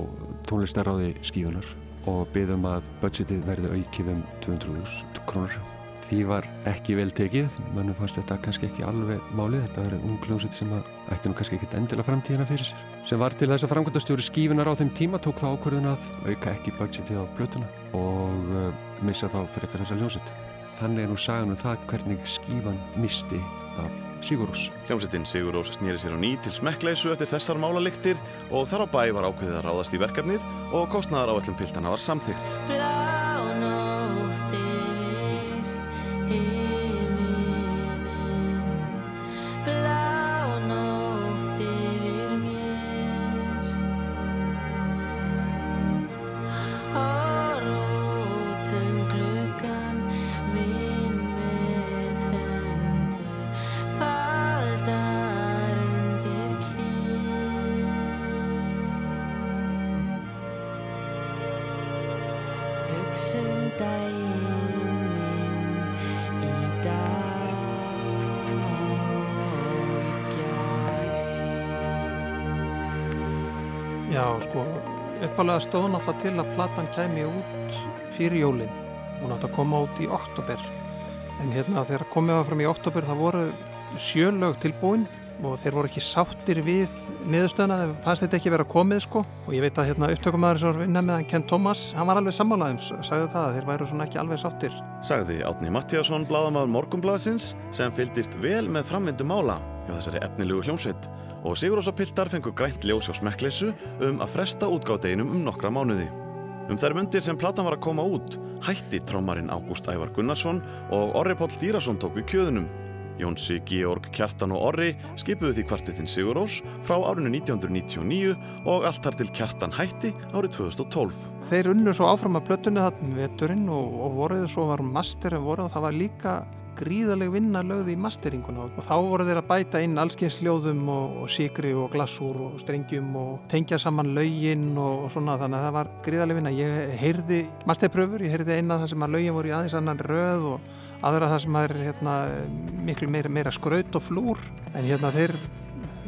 tónlistaráði skífunar og byggðum að budgetið verði aukið um 200.000 krónur. Því var ekki vel tekið, mannum fannst þetta kannski ekki alveg málið, þetta verið ungljóðsett sem að ætti nú kannski ekkit endilega framtíðina fyrir sér. Sem var til þess að framkvæmdastjóri skífunar á þeim tíma tók það ákvörðun að auka ekki budgetið á blötuna og uh, missa þá fyrir eitthvað þessa ljósett. Þannig er nú sagan um það hvernig skífan misti af Sigurós. Hljómsettin Sigurós snýri sér á ný til smekkleysu eftir þessar málaliktir og þar á bæ var ákveðið að ráðast í verkefnið og kostnaðar á öllum piltana var samþygt. Uppalega stóð náttúrulega til að platan kæmi út fyrir jólinn. Átti að koma út í oktober. En hérna þegar komið var fram í oktober það voru sjölög tilbúin og þeir voru ekki sáttir við niðurstöðuna, þeir fannst þetta ekki vera komið sko og ég veit að hérna upptökumæður sem var vinna með hann Ken Thomas, hann var alveg sammálaðum sagði það að þeir væru svona ekki alveg sáttir Sagði Átni Mattíasson, bladamaður Morgumblaðsins sem fylgdist vel með framvindu mála hjá þessari efnilegu hljómsveit og Sigurósa Piltar fengur grænt ljós á smekkleysu um að fresta útgádeginum um nokkra mánuði. Um þær mundir sem platan var að koma út hætti trómarinn Ágúst Ævar Gunnarsson og Orri Páll Dýrason tók við kjöðunum. Jónsi, Georg, Kjartan og Orri skipuðu því kvartettin Sigurós frá árinu 1999 og allt þar til Kjartan hætti árið 2012. Þeir unnu svo áfram að plötunni þarna um veturinn og, og voruð svo var masterin voruð og það var líka gríðaleg vinna lögði í masteringuna og þá voru þeir að bæta inn allskyns hljóðum og, og síkri og glassúr og strengjum og tengja saman lögin og, og svona þannig að það var gríðaleg vinna. Ég heyrði masterpröfur, ég heyrði eina þar sem að lögin voru í aðeins annan röð og aðra þar sem að er hérna, miklu meira, meira skraut og flúr en hérna þeir,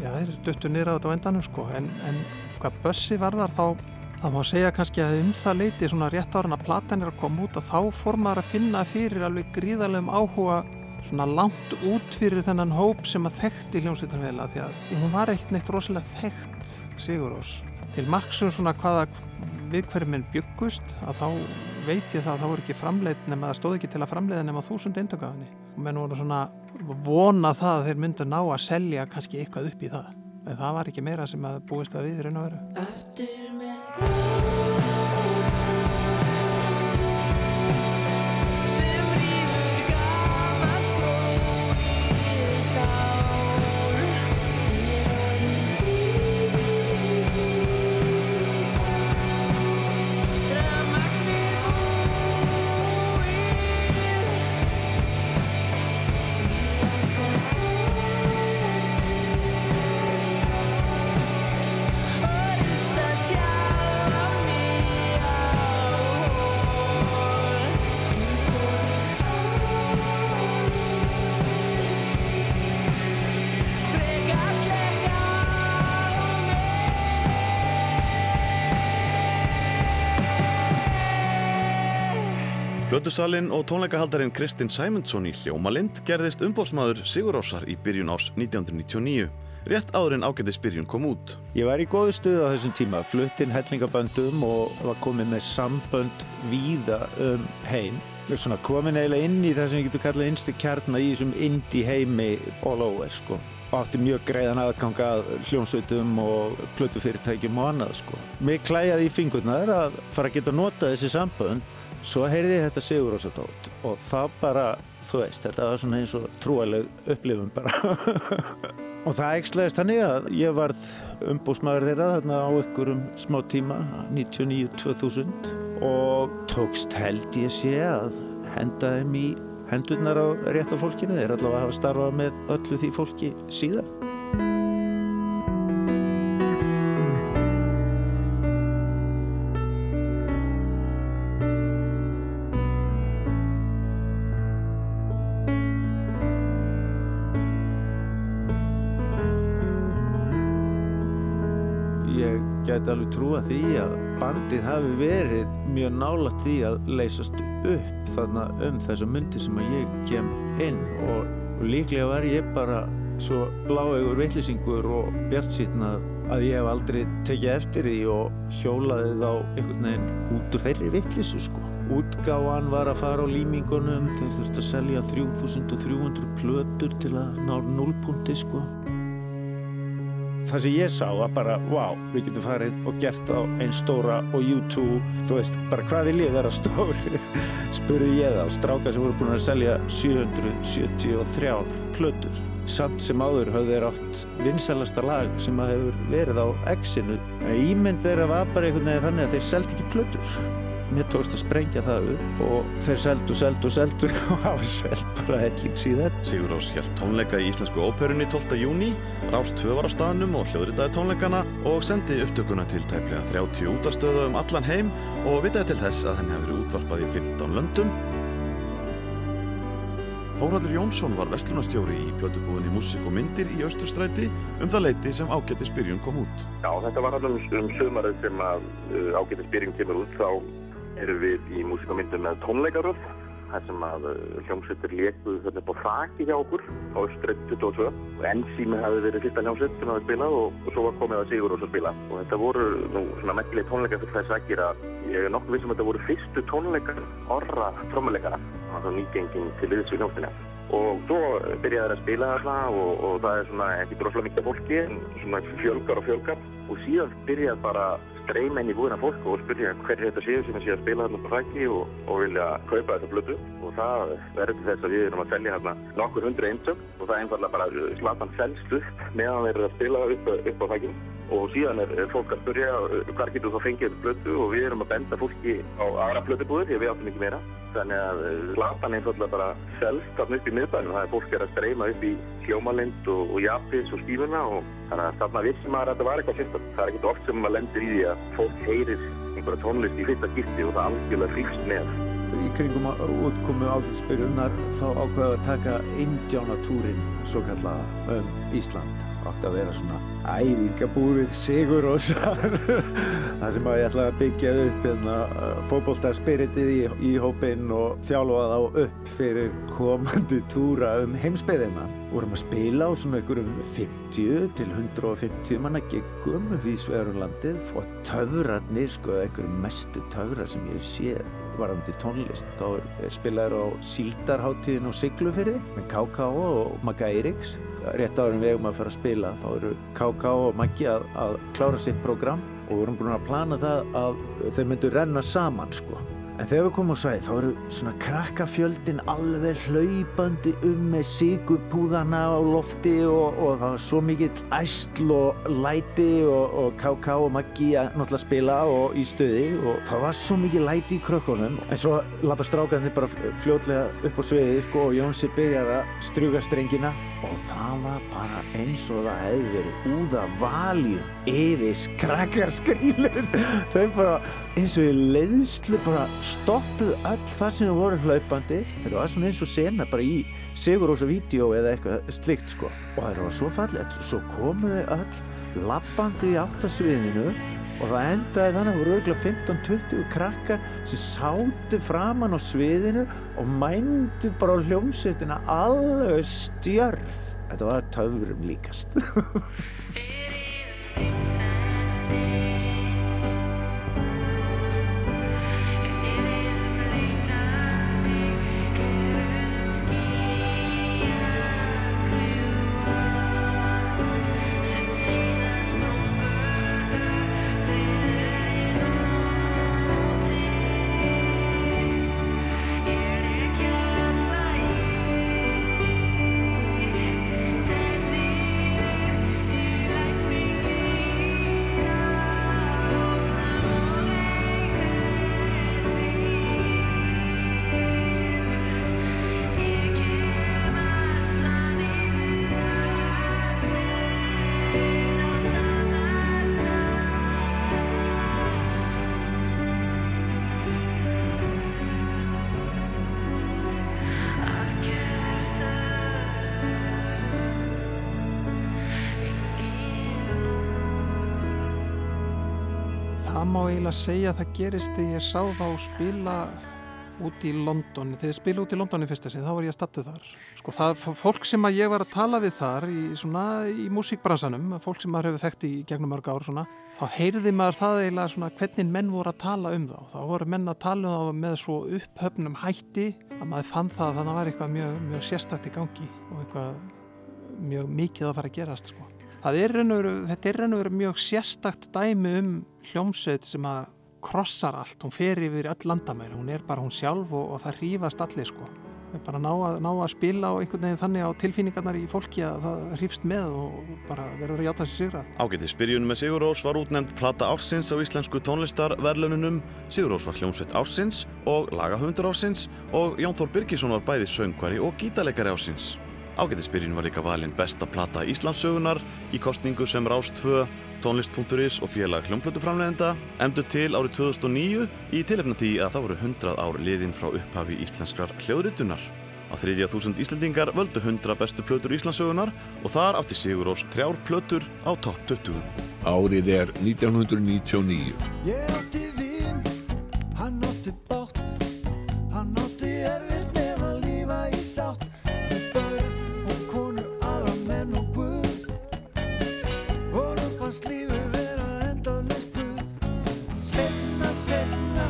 já, þeir döttu nýra á þetta á endanum sko en, en hvað bössi var þar þá Það má segja kannski að um það leiti svona rétt ára að platan er að koma út og þá fór maður að finna fyrir alveg gríðarlegum áhuga svona langt út fyrir þennan hóp sem að þekkti hljómsveitarvela því að hún var eitt neitt rosalega þekkt Sigurós. Til marksum svona hvaða við hverjum minn byggust að þá veit ég það að það voru ekki framleið nema það stóð ekki til að framleiða nema þúsund eindökaðinni og menn voru svona vona það að þeir myndu ná að selja kannski eitthvað upp í það. En það var ekki meira sem að búist að við raun Blötusalinn og tónleikahaldarinn Kristinn Sæmundsson í Hljómalind gerðist umbóðsmaður Sigurósar í byrjun árs 1999. Rétt áður en ágættis byrjun kom út. Ég var í góðu stuðu á þessum tíma, fluttinn hellingaböndum og var komin með sambönd víða um heim. Svona komin eiginlega inn í það sem ég getur kallað innstu kjarnar í þessum indie heimi all over sko. Átti mjög greiðan aðgang að hljómsveitum og plötufyrirtækjum og annað sko. Mér klæjaði í fingurnar að fara að geta nota þessi sambönd Svo heyrði ég þetta Sigurósatótt og það bara, þú veist, þetta var svona eins og trúaleg upplifun bara. *laughs* og það ekslaðist þannig að ég varð umbúsmaður þeirra þarna á ykkurum smá tíma, 99-2000 og tókst held ég sé að henda þeim í hendurnar á rétta fólkinu. Þeir allavega hafa starfað með öllu því fólki síðan. Trúa því að bandið hafi verið mjög nálægt því að leysast upp þarna um þessa myndi sem að ég kem inn. Og, og líklega var ég bara svo bláegur veitlisingur og bjart sýtna að ég hef aldrei tekið eftir því og hjólaði þá einhvern veginn út úr þeirri veitlisu sko. Útgáfan var að fara á límingunum, þeir þurfti að selja 3300 plötur til að ná núlpunti sko það sem ég sá var bara, wow, við getum farið og gert á einn stóra og YouTube, þú veist, bara hvað vil ég vera stóri? *laughs* spurði ég þá, stráka sem voru búin að selja 773 plötur. Samt sem áður höfðu þeir átt vinsalasta lag sem að hefur verið á X-inu. Ímynd þeirra var bara einhvern veginn þannig að þeir seldi ekki plötur. Mér tókst að sprengja það upp og þeir seldu, seldu, seldu *laughs* og hafa seld bara helling síðan. Sigurós held tónleika í Íslensku óperunni 12. júni, Rást 2 var á staðnum og hljóðritaði tónleikana og sendi upptökuna til tæplega 30 útastöðu um allan heim og vitaði til þess að henni hafi verið útvarpað í 15 löndum. Þóraldur Jónsson var vestlunastjóri í plötubúðinni Músik og myndir í Austurstræti um það leiti sem ágætti spyrjun kom út. Já, þetta var alveg um sömarið sem að uh, ágætti spyrjun kemur út, þá erum við í Músik og myndir með tónleikaröð þar sem að hljómsveitir lékuðu þarna á þakki hjá okkur á Östreit 22 og Enzími hafi verið fyrsta hljómsveit sem hafi spilað og, og svo var komið að Sigur og svo spila. Og þetta voru nú svona merkileg tónleikar fyrir þess aðgýra ég er nokkuð vissum að þetta voru fyrstu tónleikar orra trommuleikara. Þannig nýgenging til liðs við hljómsveitina. Og svo byrjaði það að spila þarna og, og það er svona ekki droslega mikið fólki en svona fjölgar og fjölgar. Og síðan byrjaði bara streyma inn í búðina fólk og spyrja hver þetta séu sem er síðan að spila þarna på fæki og, og vilja kaupa þessa blötu og það verður til þess að við erum að selja hérna nokkur hundru eintök og það er einfallega bara slatan selst upp meðan þeir eru að spila upp, upp á fækin og síðan er er fólk að spyrja hvar getur þú fengið þetta blötu og við erum að benda fólki á aðra blötubúður því að við áttum ekki meira þannig að uh, slatan einfallega bara selst þarna upp í miðbænum. Það er fólk er að streyma upp í hljómalind og, og japis og skífuna og þannig að þarna vissum maður að þetta var eitthvað sérstætt það er ekkert oft sem maður lendir í því að fólk heyrir einhverja tónlist í fyrsta gifti og það algjörlega fríkst með. Í kringum útkomu ágætsbyrjunnar þá ákveða að taka Indjánatúrin svo kallaða um Ísland átti að vera svona æfingabúðir sigur og sar *laughs* það sem að ég ætla að byggja upp hérna, fótboltaspiritið í, í hópinn og þjálfa þá upp fyrir komandi túra um heimsbyðina vorum að spila á svona einhverjum 50 til 150 manna giggum vísvegar um landið og töfrarnir sko einhverjum mestu töfrar sem ég hef séð varðandi tónlist þá spilaður á Síldarháttíðin og Siglufyrði með KK og Magga Eiríks. Rétt við eigum að fara að spila þá eru KK og Maggi að, að klára sitt program og við erum búin að plana það að þeir myndu renna saman sko En þegar við komum á svæði þá eru svona krakkafjöldin alveg hlaupandi um með sigupúðana á lofti og, og það var svo mikill æsl og læti og, og KK og Maggi að náttúrulega spila og í stöði og það var svo mikill læti í krökkunum. En svo lappa strákarnir bara fljótlega upp á sviði sko og Jónsi byrjar að struga strengina. Og það var bara eins og það hefði verið úða valju yfir krakkarskrílun *laughs* þau bara eins og í leiðslu bara stoppuðu öll það sem voru hlaupandi. Þetta var svona eins og sena bara í Sigurósa vídeo eða eitthvað slikt sko. Og það var svo og svo komuðu öll lappandi í áttasviðinu og það endaði þannig að það voru örgulega 15-20 krakkar sem sátu framann á sviðinu og mændu bara á hljómsveitina alveg stjörf. Þetta var töfurum líkast *laughs* má eiginlega segja að það gerist þegar ég sá þá spila út í London. Þegar ég spila út í London í fyrsta sinn, þá var ég að stattu þar. Sko það, fólk sem að ég var að tala við þar í, svona, í músíkbransanum, fólk sem maður hefur þekkt í gegnum mörg ár, svona, þá heyrði maður það eiginlega svona hvernig menn voru að tala um þá. Þá voru menn að tala um þá með svo upphöfnum hætti að maður fann það að það var eitthvað mjög, mjög sérstætt í gangi og eitthvað mjög mikið að fara að gerast, sko. Er veru, þetta er veru mjög sérstakt dæmi um hljómsveit sem að krossar allt, hún fer yfir öll landamæri, hún er bara hún sjálf og, og það hrífast allir sko. Við bara ná að, ná að spila og einhvern veginn þannig á tilfinningarnar í fólki að það hrífst með og bara verður að játa sér sigrað. Ágætið spyrjun með Sigur Rós var útnefnd Plata Ársins á íslensku tónlistarverlununum. Sigur Rós var hljómsveit Ársins og lagahöfundur Ársins og Jón Þór Birgisson var bæði söngvari og gítarleikari Ársins. Ágættisbyrjun var líka valinn besta plata Íslandssögunar í kostningu sem Rás 2, tónlist.is og félag hljómblötuframlegenda emdu til árið 2009 í tilefna því að það voru 100 ár liðin frá upphafi íslenskrar hljóðritunar. Á þriðja þúsund Íslandingar völdu 100 bestu plötur Íslandssögunar og þar átti Sigur Rós þrjár plötur á topp 20. Árið er 1999. Ég átti vin, hann átti bátt Hann átti erfitt með að lífa í sátt fannst lífið vera endalaus buð Senna, senna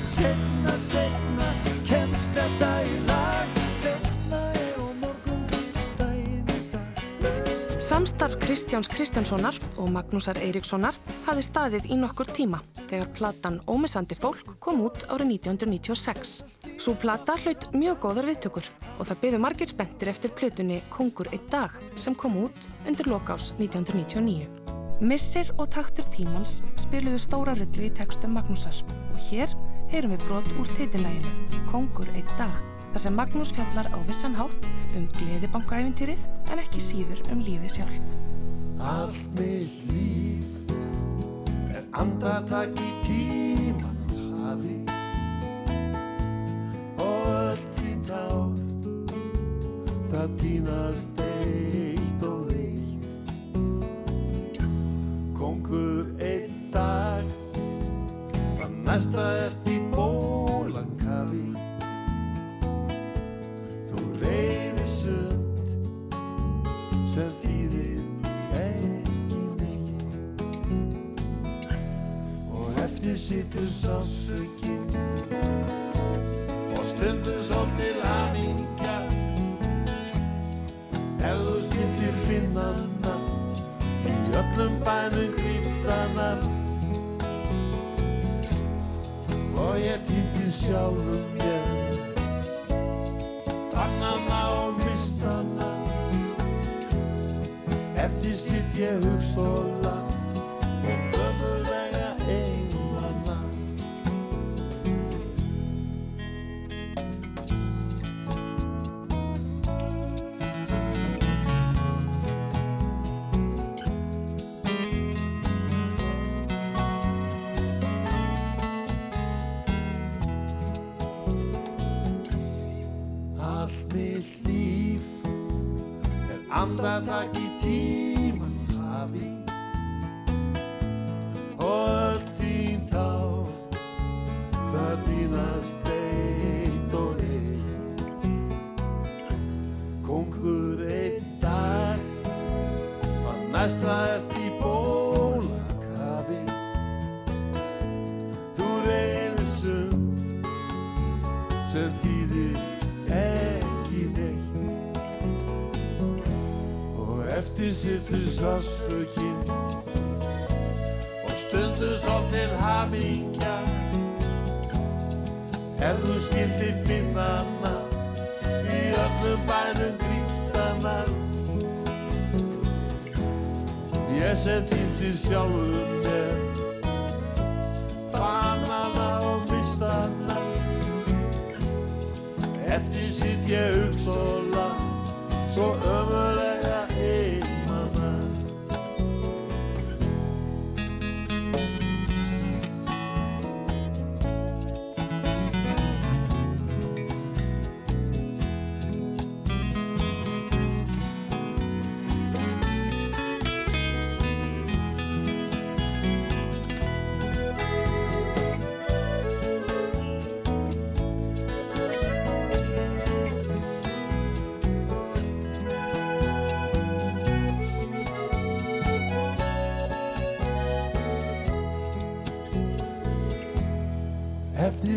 Senna, senna Kemst þetta í Samstarf Kristjáns Kristjánssonar og Magnúsar Eiríkssonar hafði staðið í nokkur tíma þegar platan Ómissandi fólk kom út árið 1996. Svo plata hlaut mjög góðar viðtökur og það byggðu margir spenntir eftir plötunni Kongur einn dag sem kom út undir lokás 1999. Missir og taktur tímans spiluðu stóra rullu í textum Magnúsar og hér heyrum við brot úr titilæginu Kongur einn dag þar sem Magnús fjallar á vissan hátt um gleðibankaæfintýrið en ekki síður um lífið sjálft. Allt mitt líf er andartak í tímans hafi og öll þín tár það týnast eitt og eitt. Kongur einn dag það næsta ert í bólakafi sund sem þýðir ekki neitt. Og eftir sittur sásökin og stundur som til hamingja. Ef þú skildir finnana í öllum bænum gríftana og ég týndi sjálfum mér fann hana og mist hana eftir sitt ég hugstóla og sásökin og stundur svo til hamingja. Ef þú skildi finna hana í öllum bænum gríftana ég sem týndi sjálfum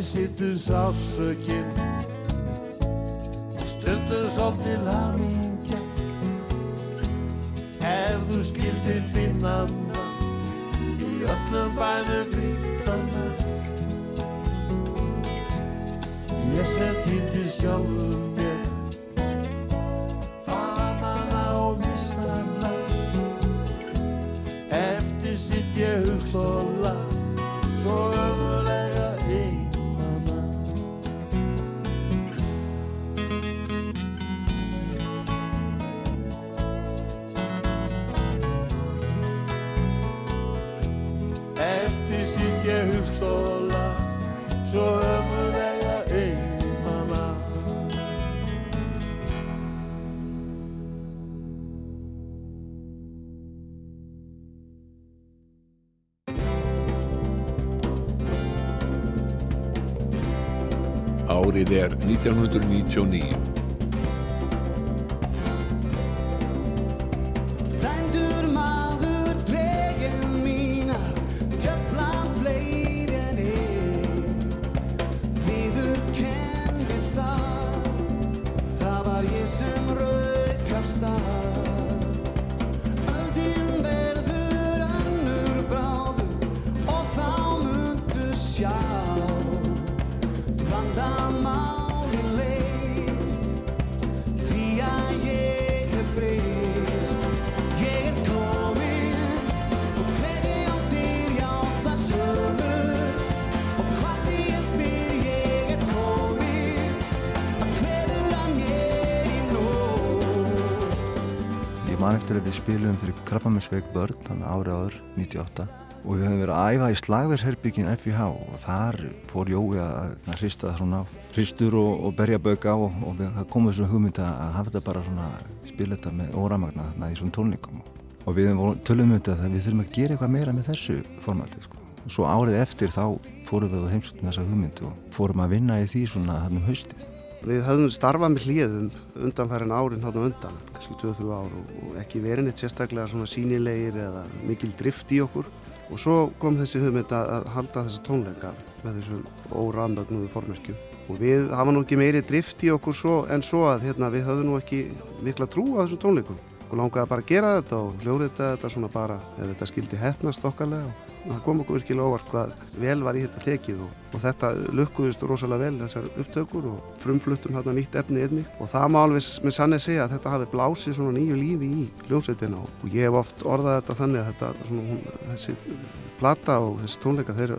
Eftir sittur sásökin og stundum svolítið hamingja. Ef þú skildir finna hana í öllum bænum griftana ég sem týndi sjálfum Árið er 1999. við spilum fyrir krabbaminsveik börn, þannig árið áður, 98 og við höfum verið að æfa í slagversherbyggin FIH og þar fór Jói að, hrista svona hristur og, og berja bög á og, og það kom þessu hugmynd að hafa þetta bara svona spila þetta með óramagna þarna í svona tónleikum. Og við tölum um þetta að við þurfum að gera eitthvað meira með þessu formati sko. svo árið eftir þá fórum við á heimsóttin þessa hugmynd og fórum að vinna í því svona hann um haustið Við höfum starfað með hlýðum undanfærin árin hátta undan, kannski 2-3 ár og, ekki verið neitt sérstaklega svona sínilegir eða mikil drift í okkur. Og svo kom þessi hugmynd að, halda þessa tónleika með þessum órandagnuðu formerkjum. Og við hafa nú ekki meiri drift í okkur svo, en svo að hérna, við höfum nú ekki mikla trú á þessum tónleikum. Og langaði bara að gera þetta og hljóðrita þetta svona bara ef þetta skildi hefnast okkarlega og það kom okkur virkilega óvart hvað vel var í þetta tekið og, og þetta lukkuðist rosalega vel þessar upptökur og frumfluttum hérna nýtt efni einnig. Og það má alveg með sannið segja að þetta hafi blásið svona nýju lífi í hljóðsveitina og ég hef oft orðað þetta þannig að þetta svona, hún, þessi plata og þessi tónleikar þeir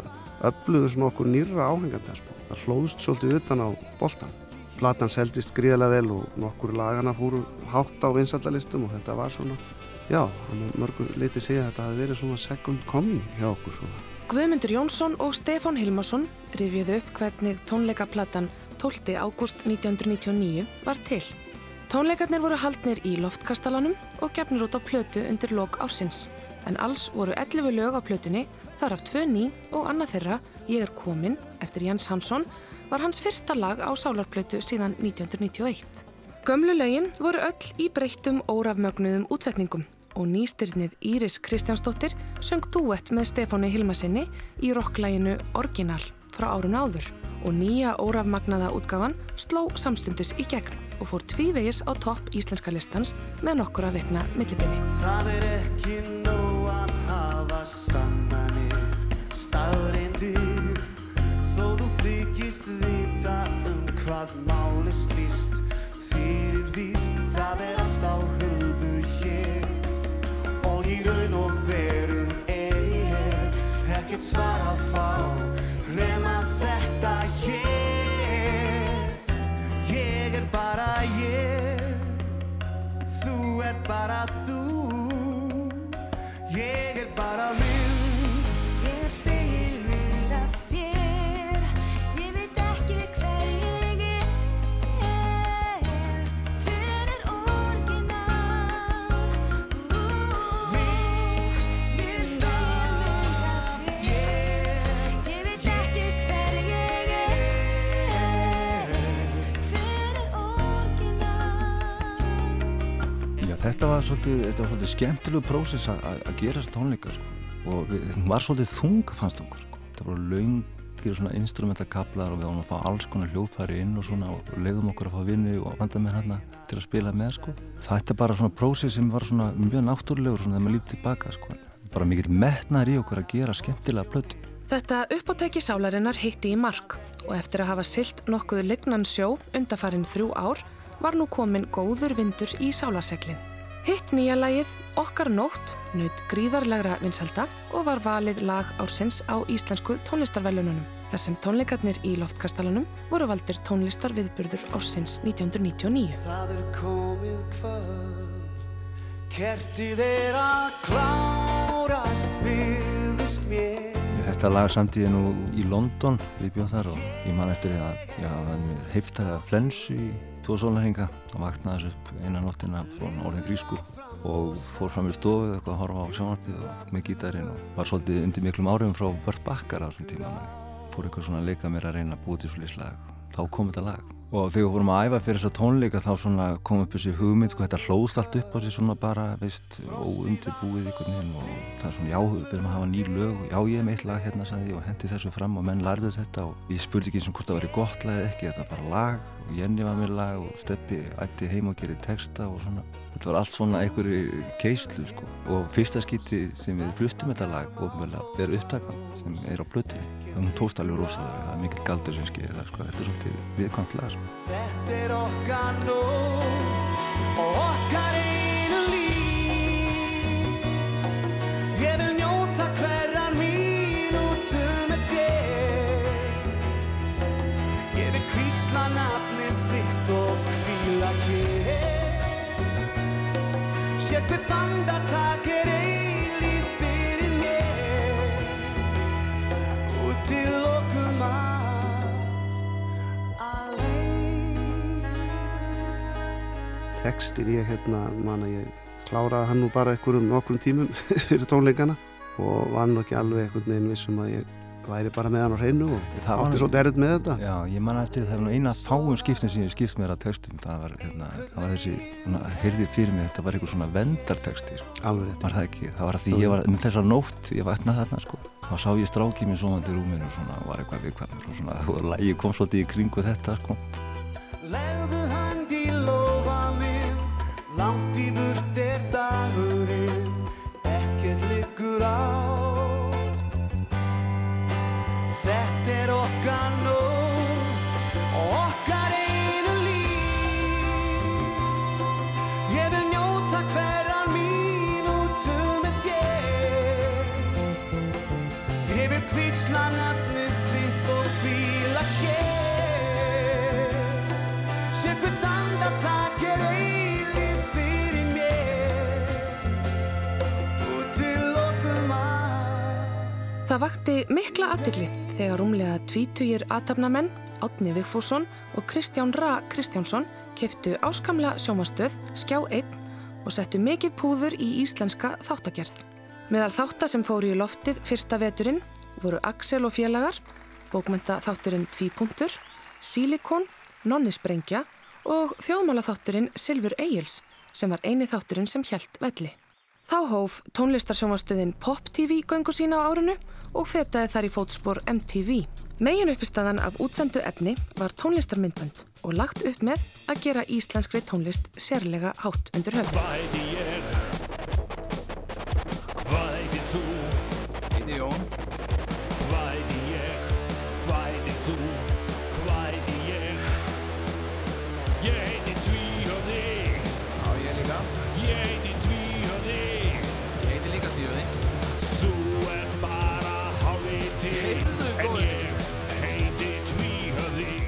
öfluðu svona okkur nýra áhenganda það hlóðst svolítið utan á boltan platan seldist gríðarlega vel og nokkur lagana fóru hátt á vinsaldalistum og þetta var svona já, mörgur leiti segja að þetta hafi verið svona second coming hjá okkur svona. Guðmundur Jónsson og Stefán Hilmarsson rifjuðu upp hvernig tónleikaplattan 12. ágúst 1999 var til. Tónleikarnir voru haldnir í loftkastalanum og gefnir út á plötu undir lok ársins. En alls voru 11 lög á plötunni, þar af tvö ný og annað þeirra, Ég er komin, eftir Jens Hansson, var hans fyrsta lag á sálarplötu síðan 1991. Gömlu lögin voru öll í breyttum órafmögnuðum útsetningum og nýstyrnið Íris Kristjánsdóttir söng duett með Stefáni Hilmasinni í rocklæginu Orginal frá árun áður og nýja órafmagnaða útgáfan sló samstundis í gegn og fór tvívegis á topp íslenska listans með nokkura vekna millibili. Það er ekki nóg að hafa sannanir, staðreindir Þó þú þykist vita um hvað máli slýst Fyrir víst það er allt á huldu hér. Og í raun og veru er ekkert svar að fá Nema þetta ég Ég er bara ég. Þú ert bara þú svolítið, þetta var svolítið skemmtilegu prósess að gera þessa tónleika sko. og við, hún var svolítið þung fannst okkur sko. það voru laungir svona instrumentakablar og við varum að fá alls konar hljóðfæri inn og svona og leiðum okkur að fá vinni og vanda með hérna til að spila með sko. þetta er bara svona prósess sem var svona mjög náttúrulegur svona þegar maður lítið tilbaka sko. bara mikill metnaður í okkur að gera skemmtilega plötu Þetta uppáttæki sálarinnar hitti í mark og eftir að hafa silt nokkuð lignan sjó undafarin þrjú ár var nú komin góður vindur í sálarseglin. Hitt nýja lagið Okkar nótt naut gríðarlegra vinselda og var valið lag ársins á íslensku tónlistarvelununum þar sem tónleikarnir í loftkastalanum voru valdir tónlistarviðburður ársins 1999. Það er komið kvöld Kertið er að klárast virðist mér Þetta lag samtíði nú í London við bjóðum þar og ég man eftir því að já, heiftaði að flensu í tvo sólarhinga og vaknaði upp eina nóttina frá orðin grískur og fór fram í stofu eitthvað að horfa á sjónvarpið og með gítarinn og var svolítið undir miklum áhrifum frá Burt Bakkar á þessum tíma. Fór eitthvað svona að leika mér að reyna að búa til svo lag. Þá kom þetta lag og þegar við vorum að æfa fyrir þessa tónleika þá kom upp þessi hugmynd sko þetta hlóðst allt upp á sig svona bara veist óundirbúið einhvern veginn og það er svona já við byrjum að hafa ný lög já ég hef meitt lag hérna sagði og hendi þessu fram og menn lærðu þetta og ég spurði ekki eins og hvort það væri gott lag eða ekki þetta var bara lag og Jenny var með lag og Steppi ætti heim og gerði texta og svona. Þetta var allt svona einhverju keislu sko. Og fyrsta skipti sem við fluttum þetta lag og er upptakan sem er á blötinni hún tókst alveg rosalega, það er mikill galdur sem skilja það sko, þetta er svolítið viðkvæmt lag sko. Þetta er okkar nótt og okkar einu líf. Ég vil njóta hverjar mínútu með þér. Ég vil kvísla nafnið þitt og kvíla hér. Sér hver dag andartak er Tekstir ég hérna, man að ég kláraði hann nú bara einhverjum nokkrum tímum *laughs* fyrir tónleikana og var nú ekki alveg einhvern veginn vissum að ég væri bara með hann á hreinu og Það var- átti svolítið erut með þetta. Já, ég man eftir það er nú eina fáum skiptin sem ég skipt mér að textum það var, hérna, það var þessi, svona, heyrði fyrir mig þetta var einhver svona vendarteksti sko. Alveg Var það ekki, það var að því ég var með þessar nótt, ég vaknaði þarna sko þá sá ég strákið mér sofandi í rúminu og svona, var eitthvað viðkvæmur og svona, *laughs* og lægi kom svolítið í kringu þetta sko Legðu minn Langt í Það vakti mikla aðtikli þegar rúmlega tvítugir aðtapnamenn, Átni Vigfússon og Kristján Ra Kristjánsson keftu áskamla sjómastöð Skjá 1 og settu mikið púður í íslenska þáttagerð. Meðal þáttar sem fóru í loftið fyrsta veturinn voru Axel og félagar, bókmynda þátturinn Tvípunktur, Silikon, Nonnisbrengja og þjóðmála þátturinn Silfur Egils sem var eini þátturinn sem hjælt velli. Þá hóf tónlistarsjómastöðin Pop TV göngu sína á árinu og fetaði þar í fótspor MTV. Megin uppistaðan af útsendu efni var tónlistarmyndbönd og lagt upp með að gera íslenskri tónlist sérlega hátt undir höfn.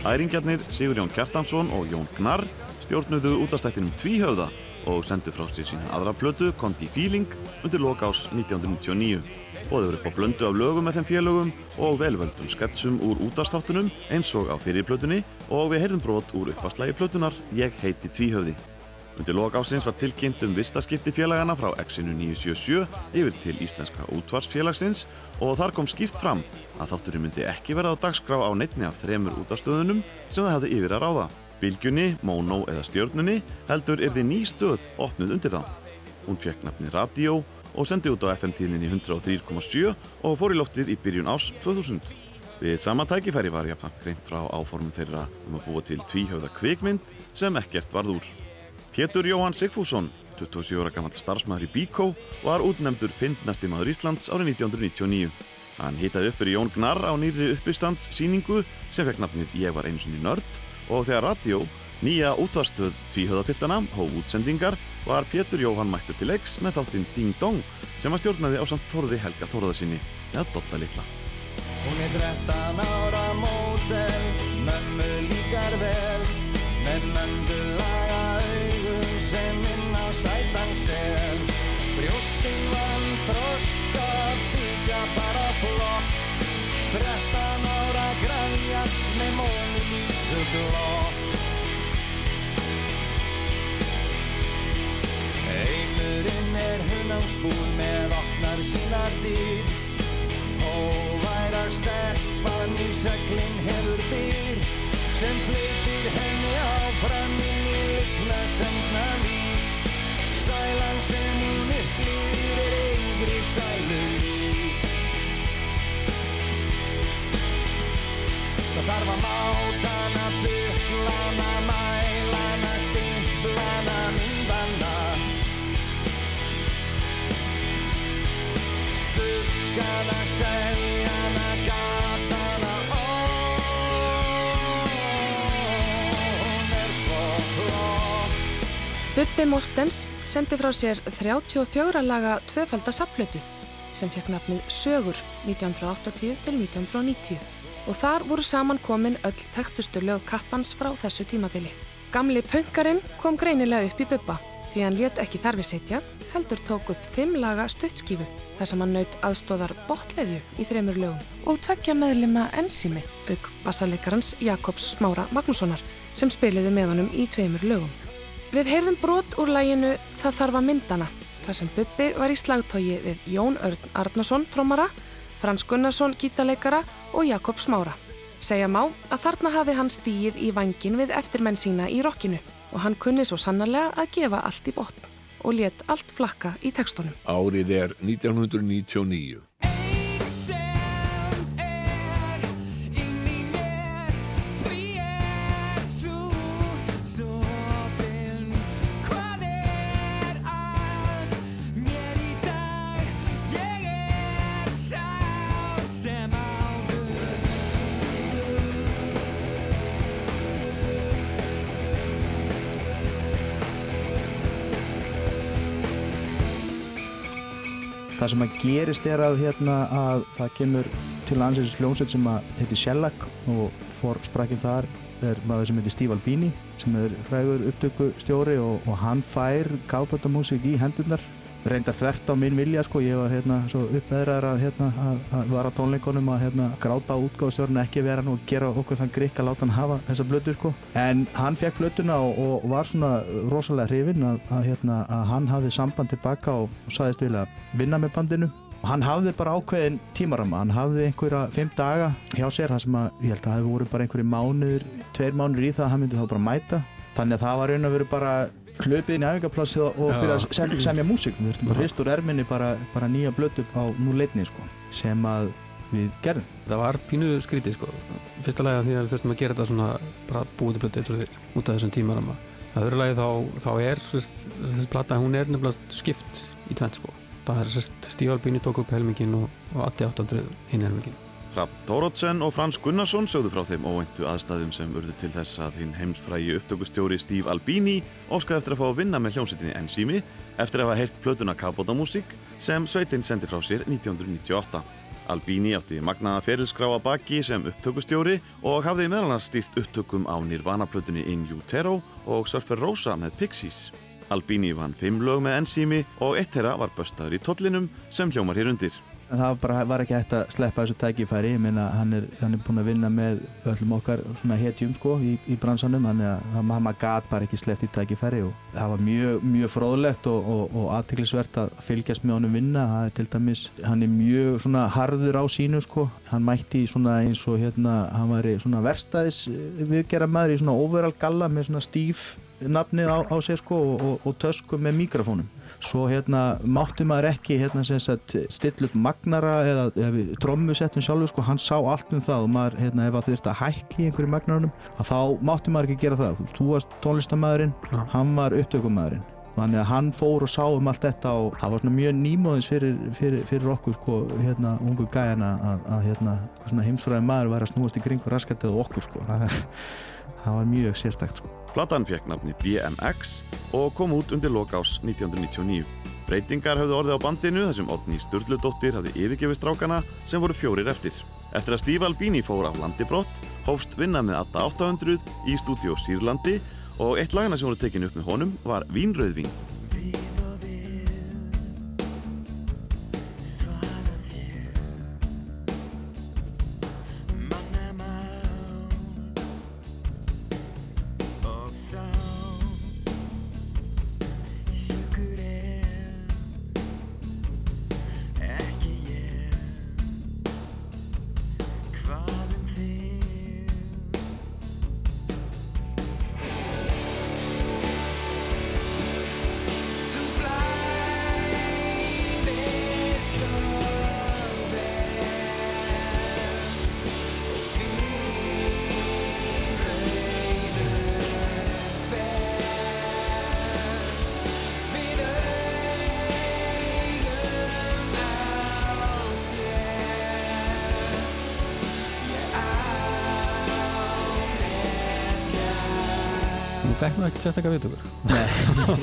Æringjarnir Sigurjón Kjartansson og Jón Gnarr stjórnuðu útastættinum Tvíhöfða og sendu frá sér sína aðra plötu Kondi Feeling undir lokás 1999. Bóðið upp á blöndu af lögum með þeim félögum og velvöldum sketsum úr útastáttunum eins og á fyrirplötunni og við heyrðum brot úr uppastlægi plötunar Ég heiti Tvíhöfði. Undir lokásins var tilkynnt um vistaskipti félagana frá Exinu 977 yfir til Íslenska útvarsfélagsins og þar kom skýrt fram að þátturinn myndi ekki verða á dagskrá á neittni af þremur útastöðunum sem það hefði yfir að ráða. Bilgjunni, Mono eða Stjörnunni heldur er þið ný stöð opnuð undir það. Hún fekk nafni Radio og sendi út á FM-tíðninni 103,7 og fór í loftið í byrjun ás 2000. Við sama tækifæri var jafnframt greint frá áformum þeirra um að búa til tvíhjöfða kvikmynd sem ekkert varð úr. Pétur Jóhann Sigfússon, 27 ára gammal starfsmæður í Bíkó, var útnefndur fyndnasti maður Íslands árið 1999. Hann hitaði upp fyrir Jón Gnarr á nýri uppistandsýningu sem fekk nafnið Ég var einu sinni nörd og þegar Radio, nýja útvarstöð tvíhöðapiltana, hóf útsendingar var Pétur Jóhann mættur til leiks með þáttinn Ding Dong sem að stjórnaði á samt Þorði Helga Þorðarsinni, eða Dotta Litla. Hún er 13 ára mótel, mömmu líkar vel Með möndulaga sel Brjóstin vann þroska, þykja bara flott. 13 ára grafjast með móni lísu blott Heimurinn er hunangsbúð með opnar sínar dýr Hóværa stelpan í seglinn hefur byr sem flytir henni áfram í likna semna vík þarf að mátana, fullana, mælana, stimplana, myndana Fuggana, seljana, gatana Hún er svo flott. Bubbi Mortens sendi frá sér 34 laga tvöfalda sapplötu sem fekk nafnið Sögur 1980 til 1990 og þar voru saman komin öll þekktustu lög kappans frá þessu tímabili. Gamli punkarinn kom greinilega upp í Bubba því hann let ekki þar við sitja, heldur tók upp fimm laga stuttskífu þar sem hann naut aðstóðar botleðju í þremur lögum og tvekja meðlima ensími auk bassalekarans Jakobs Smára Magnússonar sem spiliðu með honum í tveimur lögum. Við heyrðum brot úr læginu Það þarf að myndana þar sem Bubbi var í slagtógi við Jón Örn Arnason trommara, Frans Gunnarsson gítaleikara og Jakob Smára. Segja má að þarna hafi hann stíið í vangin við eftirmenn sína í rockinu og hann kunni svo sannarlega að gefa allt í botn og let allt flakka í tekstunum. Árið er 1999. Það sem að gerist er að, hérna, að það kemur til landsins hljómsveit sem heitir Shellac og fór sprakkin þar er maður sem heitir Steve Albini sem er frægur upptökustjóri og, og hann fær kápöldamúsík í hendurnar reynda þvert á minn vilja sko, ég var hérna svo uppveðrar að hérna að, að var á tónleikonum að hérna gráta útgáðstjórn ekki vera nú að gera okkur þann grikk að láta hann hafa þessa blötu sko. En hann fekk blötuna og, og var svona rosalega hrifinn að, að hérna að hann hafði samband tilbaka og, og saðist vilja vinna með bandinu. Og hann hafði bara ákveðin tímarama hann hafði einhverja fimm daga hjá sér það sem að ég held að það hefði voru bara einhverju mánuður tveir mánuður í það að hann myndi þá bara mæta. Þannig að það var raun að vera bara hlupið inn í æfingarplassi og, byrja að sem, semja músík við þurftum bara hrist úr erminni bara, bara nýja blötu á nú leitni sko, sem að við gerðum Það var pínu skrítið sko. Fyrsta lagi að því að við þurftum að gera þetta svona bara búið til blötu eitt og því út af þessum tímarama. Það öðru lagi þá, þá er svist, þessi plata, hún er nefnilega skipt í tvent sko. Það er sérst Stíf Albíni tók upp helmingin og, og Addi 800 hinn helmingin. Rapp Tórótsen og Frans Gunnarsson sögðu frá þeim óvæntu aðstæðum sem urðu til þess að hinn heimsfrægi upptökustjóri Steve Albini óskaði eftir að fá að vinna með hljómsveitinni Enzimi eftir að hafa heyrt plötuna Kabota Músík sem sveitin sendi frá sér 1998. Albini átti magnaða ferilskrá að baki sem upptökustjóri og hafði meðal annars stýrt upptökum á Nirvana-plötunni In Utero og Surfer Rosa með Pixies. Albini vann fimm lög með Enzimi og eitt þeirra var böstaður í tollinum sem hljómar hér undir. En það bara, var ekki hægt að sleppa þessu tækifæri. Ég meina hann er, hann er búinn að vinna með öllum okkar svona hetjum sko í, í bransanum. Þannig að það- maður gat bara ekki sleppt í tækifæri og það var mjög, mjög fróðlegt og, og, og aðtiklisvert að fylgjast með honum vinna. Það er til dæmis, hann er mjög svona harður á sínu sko. Hann mætti svona eins og hérna hann var í svona verstaðis viðgerra maður í svona overall galla með svona stíf nafnið á, á sér sko og, og, og tösku með mikrofónum. Svo hérna mátti maður ekki hérna sem sagt stilla upp magnara eða, eða trommusettum sjálfur sko hann sá allt um það og maður hérna ef að þurfti að hækki einhverju magnarunum að þá mátti maður ekki gera það. Þú, þú varst tónlistamæðurinn, hann var upptökumæðurinn þannig að hann fór og sá um allt þetta og það var svona mjög nýmóðins fyrir, fyrir, fyrir okkur sko hérna ungu gæjana að, að hérna svona heimsfræði maður var að snúast í kringu raskatið og okkur sko það, var mjög sérstakt sko Platan fekk nafni BMX og kom út undir lokás 1999. Breytingar höfðu orðið á bandinu þar sem Odni Sturludóttir hafði yfirgefið strákana sem voru fjórir eftir. Eftir að Steve Albini fór af landi brott, hófst vinna með Atta 800 í stúdíó Sýrlandi og eitt lagana sem voru tekin upp með honum var Vínröðvín. Nú ekkert sérstaklega viðtökur.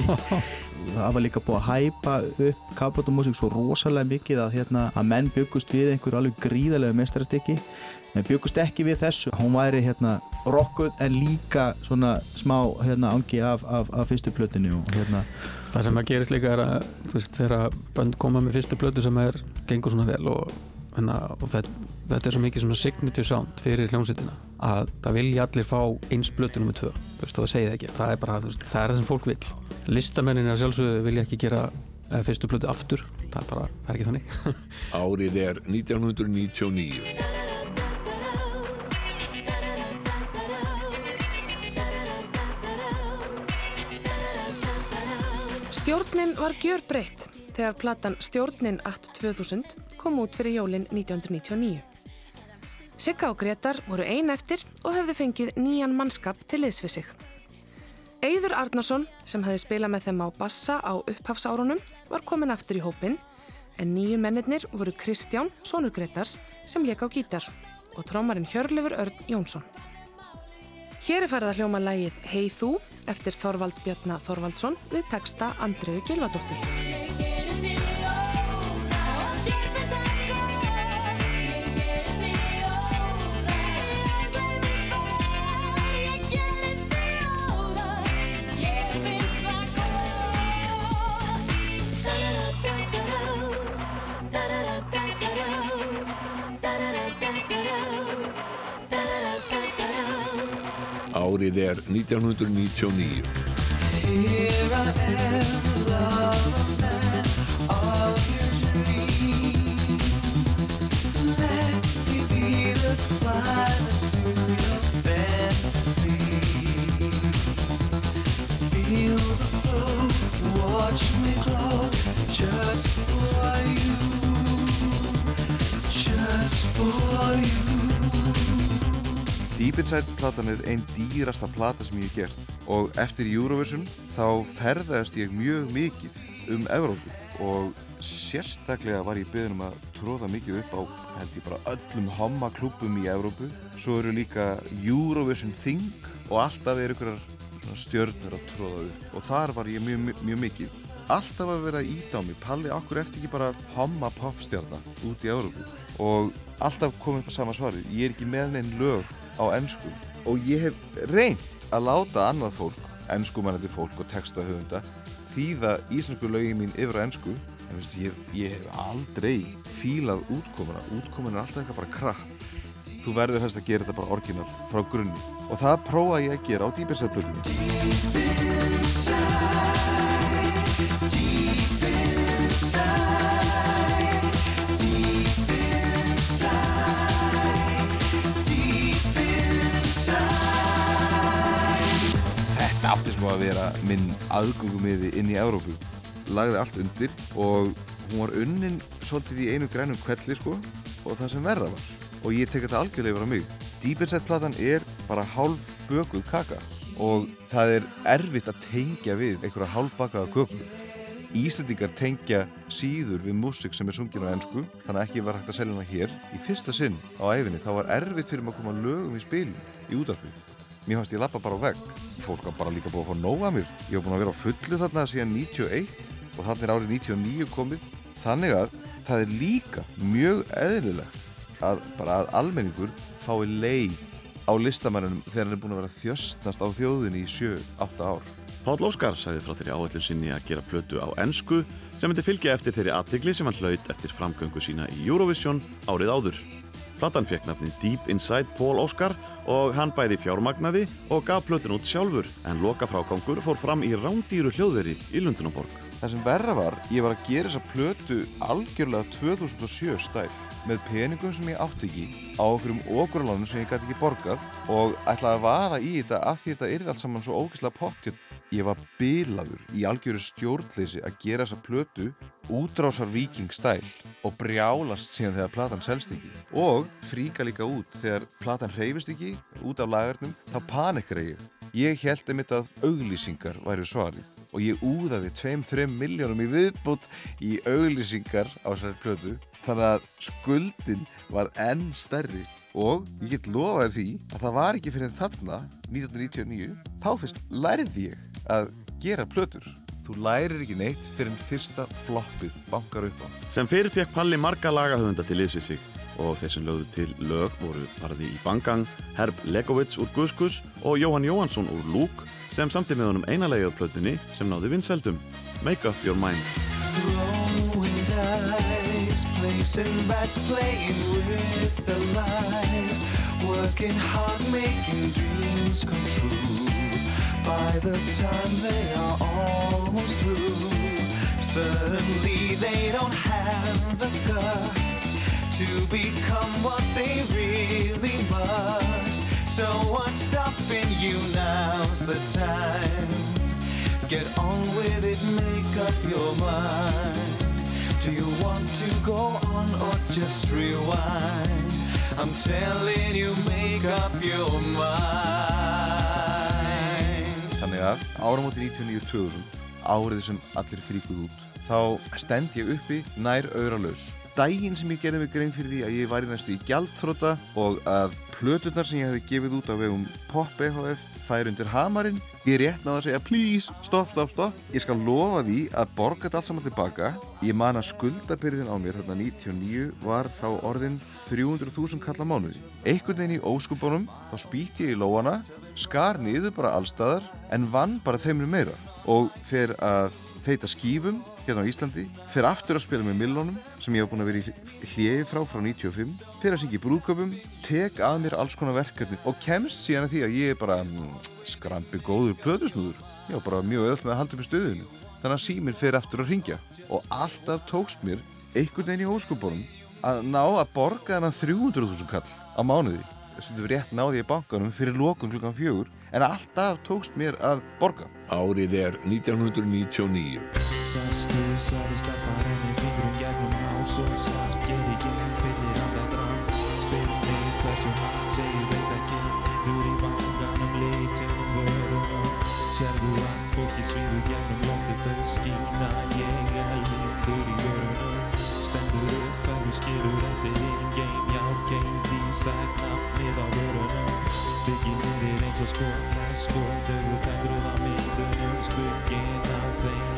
*laughs* það var líka búið að hæpa upp kafbátumúsík svo rosalega mikið að, hérna, að menn byggust við einhverju alveg gríðarlega mestarastykki en byggust ekki við þessu. Hún væri hérna rockuð en líka svona smá hérna angi af, af, af fyrstu plötinu og hérna. Það sem að gerist líka er að þú veist, þegar bönd koma með fyrstu blödu sem er gengur svona vel og, hana, og þetta, þetta er svo mikið svona signature sound fyrir hljómsveitina að það vilja allir fá eins blödu nummið tvö, þú veist, það segið ekki. Það er bara, veist, það er það sem fólk vil listamennin að sjálfsögðu vilja ekki gera eh, fyrstu blödu aftur, það er bara, það er ekki þannig. *laughs* Árið er 1999. Stjórnin var gjör breytt þegar platan Stjórnin at 2000 kom út fyrir jólin 1999. Sigga og Gretar voru ein eftir og höfðu fengið nýjan mannskap til liðs við sig. Eyður Arnarsson, sem hefði spilað með þeim á bassa á upphafsárunum, var komin aftur í hópin en nýju mennirnir voru Kristján, sonur Gretars, sem leik á gítar og trómarinn Hjörlefur Örn Jónsson. Hér er færða hljóma lægið Hey Þú eftir Þorvald Bjarnar Þorvaldsson við texta Andreu Gilvadóttur. Feel the flow, watch me glow, just for you, just for you. Deep Inside platan er einn dýrasta plata sem ég hef gert. Og eftir Eurovision þá ferðaðist ég mjög mikið um Evrópu. Og sérstaklega var ég beðin um að tróða mikið upp á held ég bara öllum hommaklúpum í Evrópu. Svo eru líka Eurovision Thing og alltaf er ykkurar stjörnur að tróða upp. Og þar var ég mjög, mjög, mjög mikið. Alltaf að vera mig Palli, okkur ert ekki bara homma popstjarnar út í Evrópu? Og alltaf komið upp á sama svari ég er ekki með neinn lög á ennsku og ég hef reynd að láta annað fólk, ennskumannandi fólk og textahöfunda þýða íslensku lögin mín yfir á ennsku en veistu, ég, ég hef aldrei fílað útkomuna, útkomuna er alltaf eitthvað bara kratt þú verður helst að gera þetta bara orginal frá grunni. Og það prófa ég að gera á dýpinsæðplötunni Smá að vera minn aðgöngumiði inn í Evrópu. Lagði allt undir og hún var unnin svolítið í einu grænum kvelli sko og það sem verða var. Og ég tek þetta algjörlega yfir á mig. Deep Inside platan er bara hálf bökuð kaka og það er erfitt að tengja við einhverja hálfbakaða köku. Íslandingar tengja síður við músik sem er sungin á ennsku þannig að ekki var hægt að selja hana hér. Í fyrsta sinn á æfinni þá var erfitt fyrir maður að koma lögum í spilin í útarpi mér fannst ég lappa bara á vegg. Fólk var bara líka búið að fá nóg af mér. Ég var búin að vera á fullu þarna síðan 91 og þannig er árið 99 komið. Þannig að það er líka mjög eðlilegt að bara að almenningur fái leið á listamannunum þegar hann er búin að vera þjöstnast á þjóðinni í 7-8 ár. Páll Óskar sagði frá þeirri áætlun sinni að gera plötu á ennsku sem myndi fylgja eftir þeirri aðtegli sem hann hlaut eftir framgöngu sína í Eurovision árið áður. Platan fekk nafni Deep Inside Paul Óskar og hann bæði fjármagnaði og gaf plötun út sjálfur en loka frágangur fór fram í rándýru hljóðveri í Lundunumborg. Það sem verra var, ég var að gera þessa plötu algjörlega 2007 stæl með peningum sem ég átti ekki á okkur um okurlánum sem ég gæti ekki borgað og ætlaði að vaða í þetta af því þetta yrði allt saman svo ógeðslega pottjött. Ég var bilaður í algjöru stjórnleysi að gera þessa plötu útrásar viking stæl og brjálast síðan þegar platan selst ekki og fríka líka út þegar platan hreyfist ekki út af lagarnum þá panikra ég. Ég held einmitt að auglýsingar væri svarið og ég úðaði 2-3 miljónum í viðbútt í auglýsingar á þessari plötu þannig að skuldin var enn stærri og ég get lofaði því að það var ekki fyrir þarna 1999 þá fyrst lærði ég að gera plötur þú lærir ekki neitt fyrir en fyrsta floppið bankar upp á Sem fyrir fekk Palli marga lagahöfunda til liðs við sig. og þeir sem lögðu til lög voru parði í Bangang, Herb Legovits úr Guskus og Jóhann Jóhansson úr Lúk sem samti með honum einalegið á plötunni sem náði vinseldum Make Up Your Mind Throwing dice, placing bets, playing with the lies, working hard, making dreams come true. By the time they are almost through, suddenly they don't have the guts to become what they really must. So what's stopping you? Now's the time. Get on with it, make up your mind. Do you want to go on or just rewind? I'm telling you, make up your mind. Að áramóti 99-2000, árið sem allir fríkuð út, þá stend ég uppi nær auralaus. Dægin sem ég gerði mig grein fyrir því að ég væri næstu í gjaldþróta og að plöturnar sem ég hefði gefið út á vegum Pop EHF fær undir hamarinn ég rétt náða að segja please, stopp, stopp, stopp ég skal lofa því að borga þetta allt saman tilbaka. Ég man að skuldabyrðin á mér hérna 99 var þá orðin 300.000 kalla mánuði. Einhvern veginn í óskupunum þá spýtti ég í lóana skar niður bara allstaðar en vann bara þeimur meira. Og fer að þeita skífum hérna á Íslandi fer aftur að spila með millónum sem ég hef búin að vera í hliði frá frá 95 fer að syngja í brúðköpum tek að mér alls konar verkefni og kemst síðan að því að ég er bara mm, skrampi góður plötusnúður. Ég var bara mjög öll með að halda upp í stöðinu þannig að síminn fer aftur að ringja og alltaf tókst mér einhvern veginn í óskupunum að ná að borga þennan 300.000 kall á mánuði sem rétt náði í bankanum fyrir lokun klukkan fjögur en alltaf tókst mér að borga. Árið er 1999. Sestu, sagði stelpa renni fingrum gegnum hás og svart ger í gegn fyllir andað rátt Spyr mig hversu hátt, segi veit ekki Tindur í vanganum, litunum, vörunum Sérðu allt fólki svíður gegnum og skotla Skotögu tendruð á myndunum Skugginn af þeim.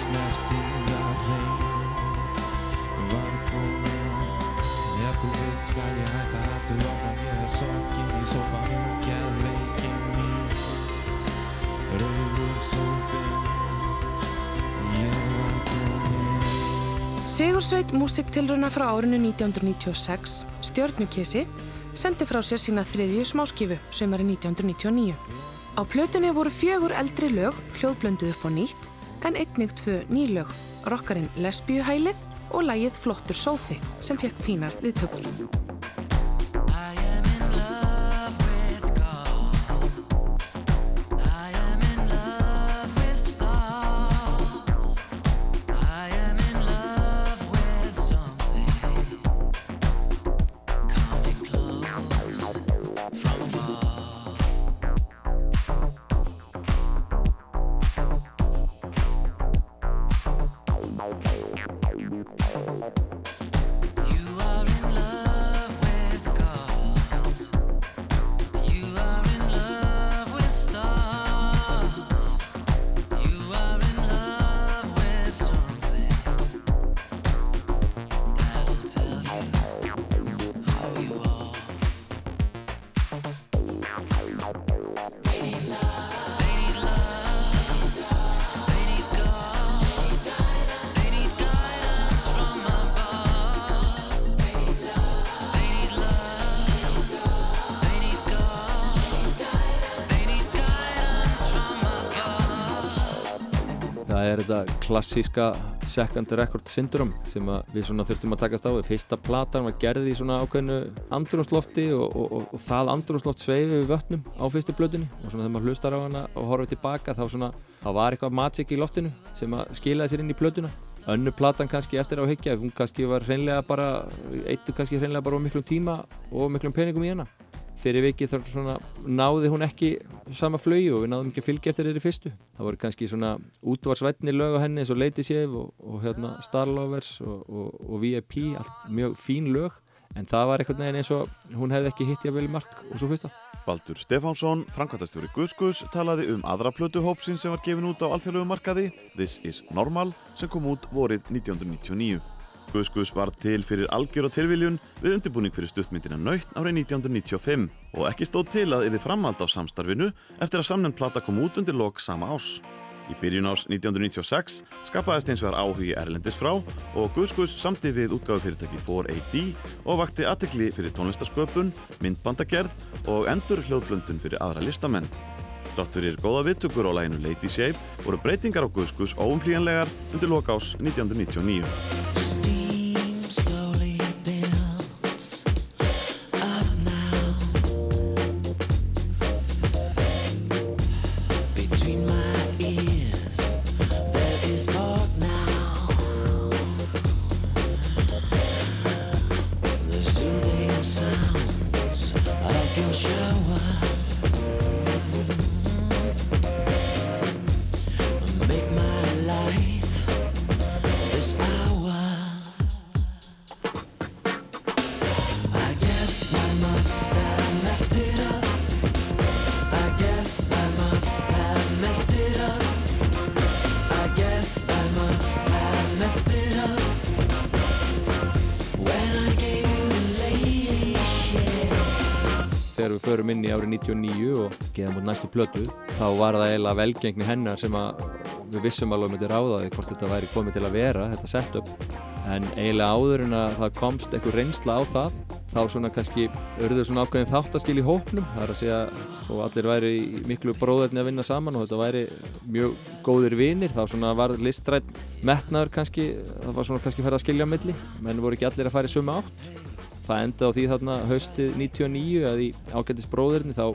Snertingar reyn Var komin Ef þú vilt skal ég hætta aftur áfram Ég er sokkin í sofanum Geðveikin mín. Rauður sófinn Ég var komin Sigursveit músiktilruna frá árinu 1996, Stjörnukissi, sendi frá sér sína þriðju smáskifu, sömari 1999. Á plötunni voru fjögur eldri lög hljóðblönduð upp á nýtt, en einnig tvö nýlög, rockarinn Lesbíuhælið og lægið Flottur sófi, sem fekk fínar viðtökur. Þetta klassíska second record syndrom sem við svona þurftum að takast á við. Fyrsta platan var gerð í svona ákveðinu andrúnslofti og, og, og, og það andrúnsloft sveiði við vötnum á fyrstu blöðunni og svona þegar maður hlustar á hana og horfið tilbaka þá svona, þá var eitthvað magic í loftinu sem að skilaði sér inn í blöðuna. Önnu platan kannski eftir á higgja, hún kannski var hreinlega bara, eittu kannski hreinlega bara miklum tíma og miklum peningum í hana fyrir vikið þá svona náði hún ekki sama flögi og við náðum ekki að fylgja eftir þeirri fyrstu. Það voru kannski svona útvarsvætni lög á henni eins og Lady Shave og, og hérna Starlovers og, og, og VIP, allt mjög fín lög en það var einhvern veginn eins og hún hefði ekki hitt í að velja mark og svo fyrsta. Baldur Stefánsson, framkvæmtastjóri Guðskus, talaði um aðra plötu hópsinn sem var gefin út á alþjóðlegu markaði This is Normal sem kom út vorið 1999. Gus Gus var til fyrir algjör og tilviljun við undirbúning fyrir stuttmyndina Nautn árið 1995 og ekki stóð til að yfir framhald á samstarfinu eftir að samnefn plata kom út undir lok sama ás. Í byrjun ás 1996 skapaðist eins vegar áhugi Erlendis frá og Gus Gus samti við útgáðufyrirtæki 4AD og vakti aðtekli fyrir tónlistasköpun, myndbandagerð og endur hljóðblöndun fyrir aðra listamenn. Þrátt fyrir góða viðtökur á læginu Lady Shave voru breytingar á Gus óumflýjanlegar undir lokás 1999. og geðum út næstu plötu þá var það eiginlega velgengni hennar sem að við vissum alveg myndi ráðaði hvort þetta væri komið til að vera, þetta setup. En eiginlega áður en að það komst einhver reynsla á það þá svona kannski örður svona ákveðin þáttaskil í hópnum. Það er að segja og allir væri miklu bróðarni að vinna saman og þetta væri mjög góðir vinir þá svona var listrætt metnaður kannski það var svona kannski ferð að skilja á milli. Menn voru ekki allir að fara í sömu átt. Það endaði á því þarna haustið 99 að í ágættis bróðurni þá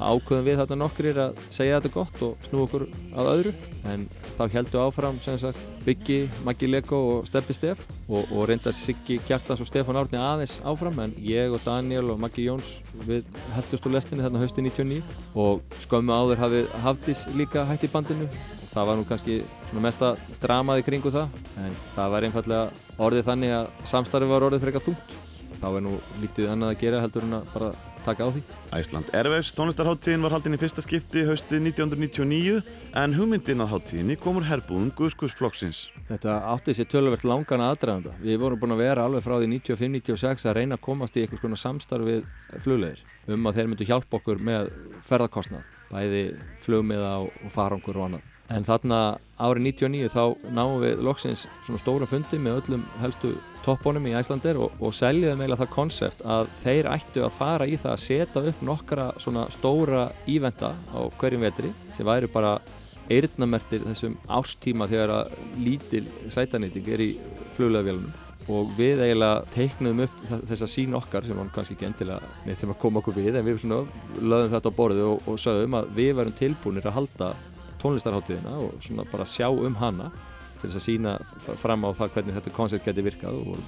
ákveðum við þarna nokkrir að segja þetta gott og snú okkur að öðru. En þá heldur áfram sem sagt Byggi, Maggi Lego og Steppi Stef og, og reyndar Siggi Kjartans og Stefán Árni aðeins áfram en ég og Daniel og Maggi Jóns við heldust úr lestinni þarna haustið 99 og skömmu áður hafið Hafdís líka hætt í bandinu. Það var nú kannski svona mesta dramaði kringu það en það var einfallega orðið þannig að samstarfi var orðið frekar þungt þá er nú lítið annað að gera heldur en að bara taka á því. Æsland Airwaves tónlistarháttíðin var haldin í fyrsta skipti haustið 1999 en hugmyndin að háttíðinni komur herbúðum Gus Gus flokksins. Þetta átti sér töluvert langan aðdraganda. Við vorum búin að vera alveg frá því 95-96 að reyna að komast í einhvers konar samstarf við flugleðir um að þeir myndu hjálpa okkur með ferðarkostnað, bæði flugmiða og farangur og annað. En þarna árið 99 þá náum við loksins svona stóra fundi með öllum helstu toppunum í Æslandir og, og seljiðum eiginlega það konsept að þeir ættu að fara í það að setja upp nokkra svona stóra íventa á hverjum vetri sem væri bara eyrnamertir þessum ástíma þegar að lítil sætanýting er í flugleðavélunum og við eiginlega teiknum upp þessa sín okkar sem var kannski ekki endilega neitt sem að koma okkur við en við svona lögðum þetta á borðu og, og sögðum að við verum tilbúinir að halda tónlistarháttíðina og svona bara sjá um hana til þess að sína fram á það hvernig þetta koncept geti virkað og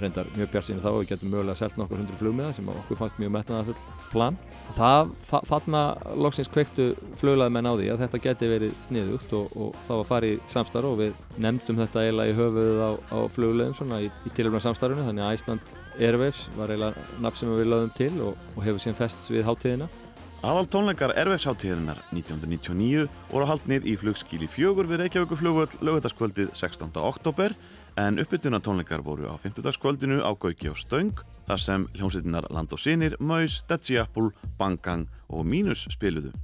reyndar mjög bjart sína þá og við getum mögulega selt nokkur hundru flugmiða sem okkur fannst mjög metnaðafull plan. Það, það þarna loksins kveiktu fluglaði menn á því að þetta geti verið sniðugt og, og það var farið samstarf og við nefndum þetta eiginlega í höfuðuð á, á fluglaðum svona í, í tilöfna samstarfinu þannig að Æsland Airwaves var eiginlega nafn sem við lögðum til og, og hefur síðan fest við háttíðina. Aðal tónleikar Erfesháttíðarinnar 1999 voru haldnir í flugskíli fjögur við Reykjavíkuflugvöld lögutaskvöldið 16. oktober en uppbytuna tónleikar voru á 50. kvöldinu á Gauki og Stöng þar sem hljómsveitinnar Land og Sinir, Maus, Dead Sea Apple, Bangang og Minus spiluðu.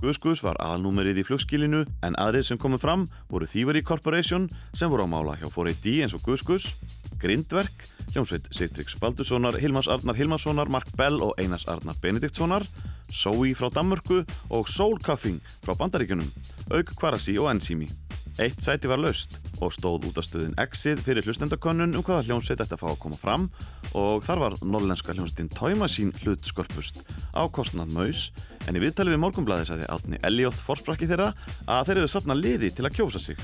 Gus var aðalnúmerið í flugskílinu en aðrið sem komið fram voru Thievery Corporation sem voru á mála hjá 4AD eins og Gus, Grindverk, hljómsveit Sigtryggs Baldurssonar, Hilmars Arnar Hilmarssonar, Mark Bell og Einars Arnar Benediktssonar, Zoe frá Danmörku og Soul Cuffing frá Bandaríkunum, Auk Kvarasi og Enzimi. Eitt sæti var laust og stóð út af stöðin Exit fyrir hlustendakönnun um hvaða hljómsveit ætti að fá að koma fram og þar var norlenska hljómsveitin Toymasín hlut skörpust á kostnað maus en í viðtali við morgunblæði sagði Átni Elliot forsprakki þeirra að þeir eru sopna liði til að kjósa sig.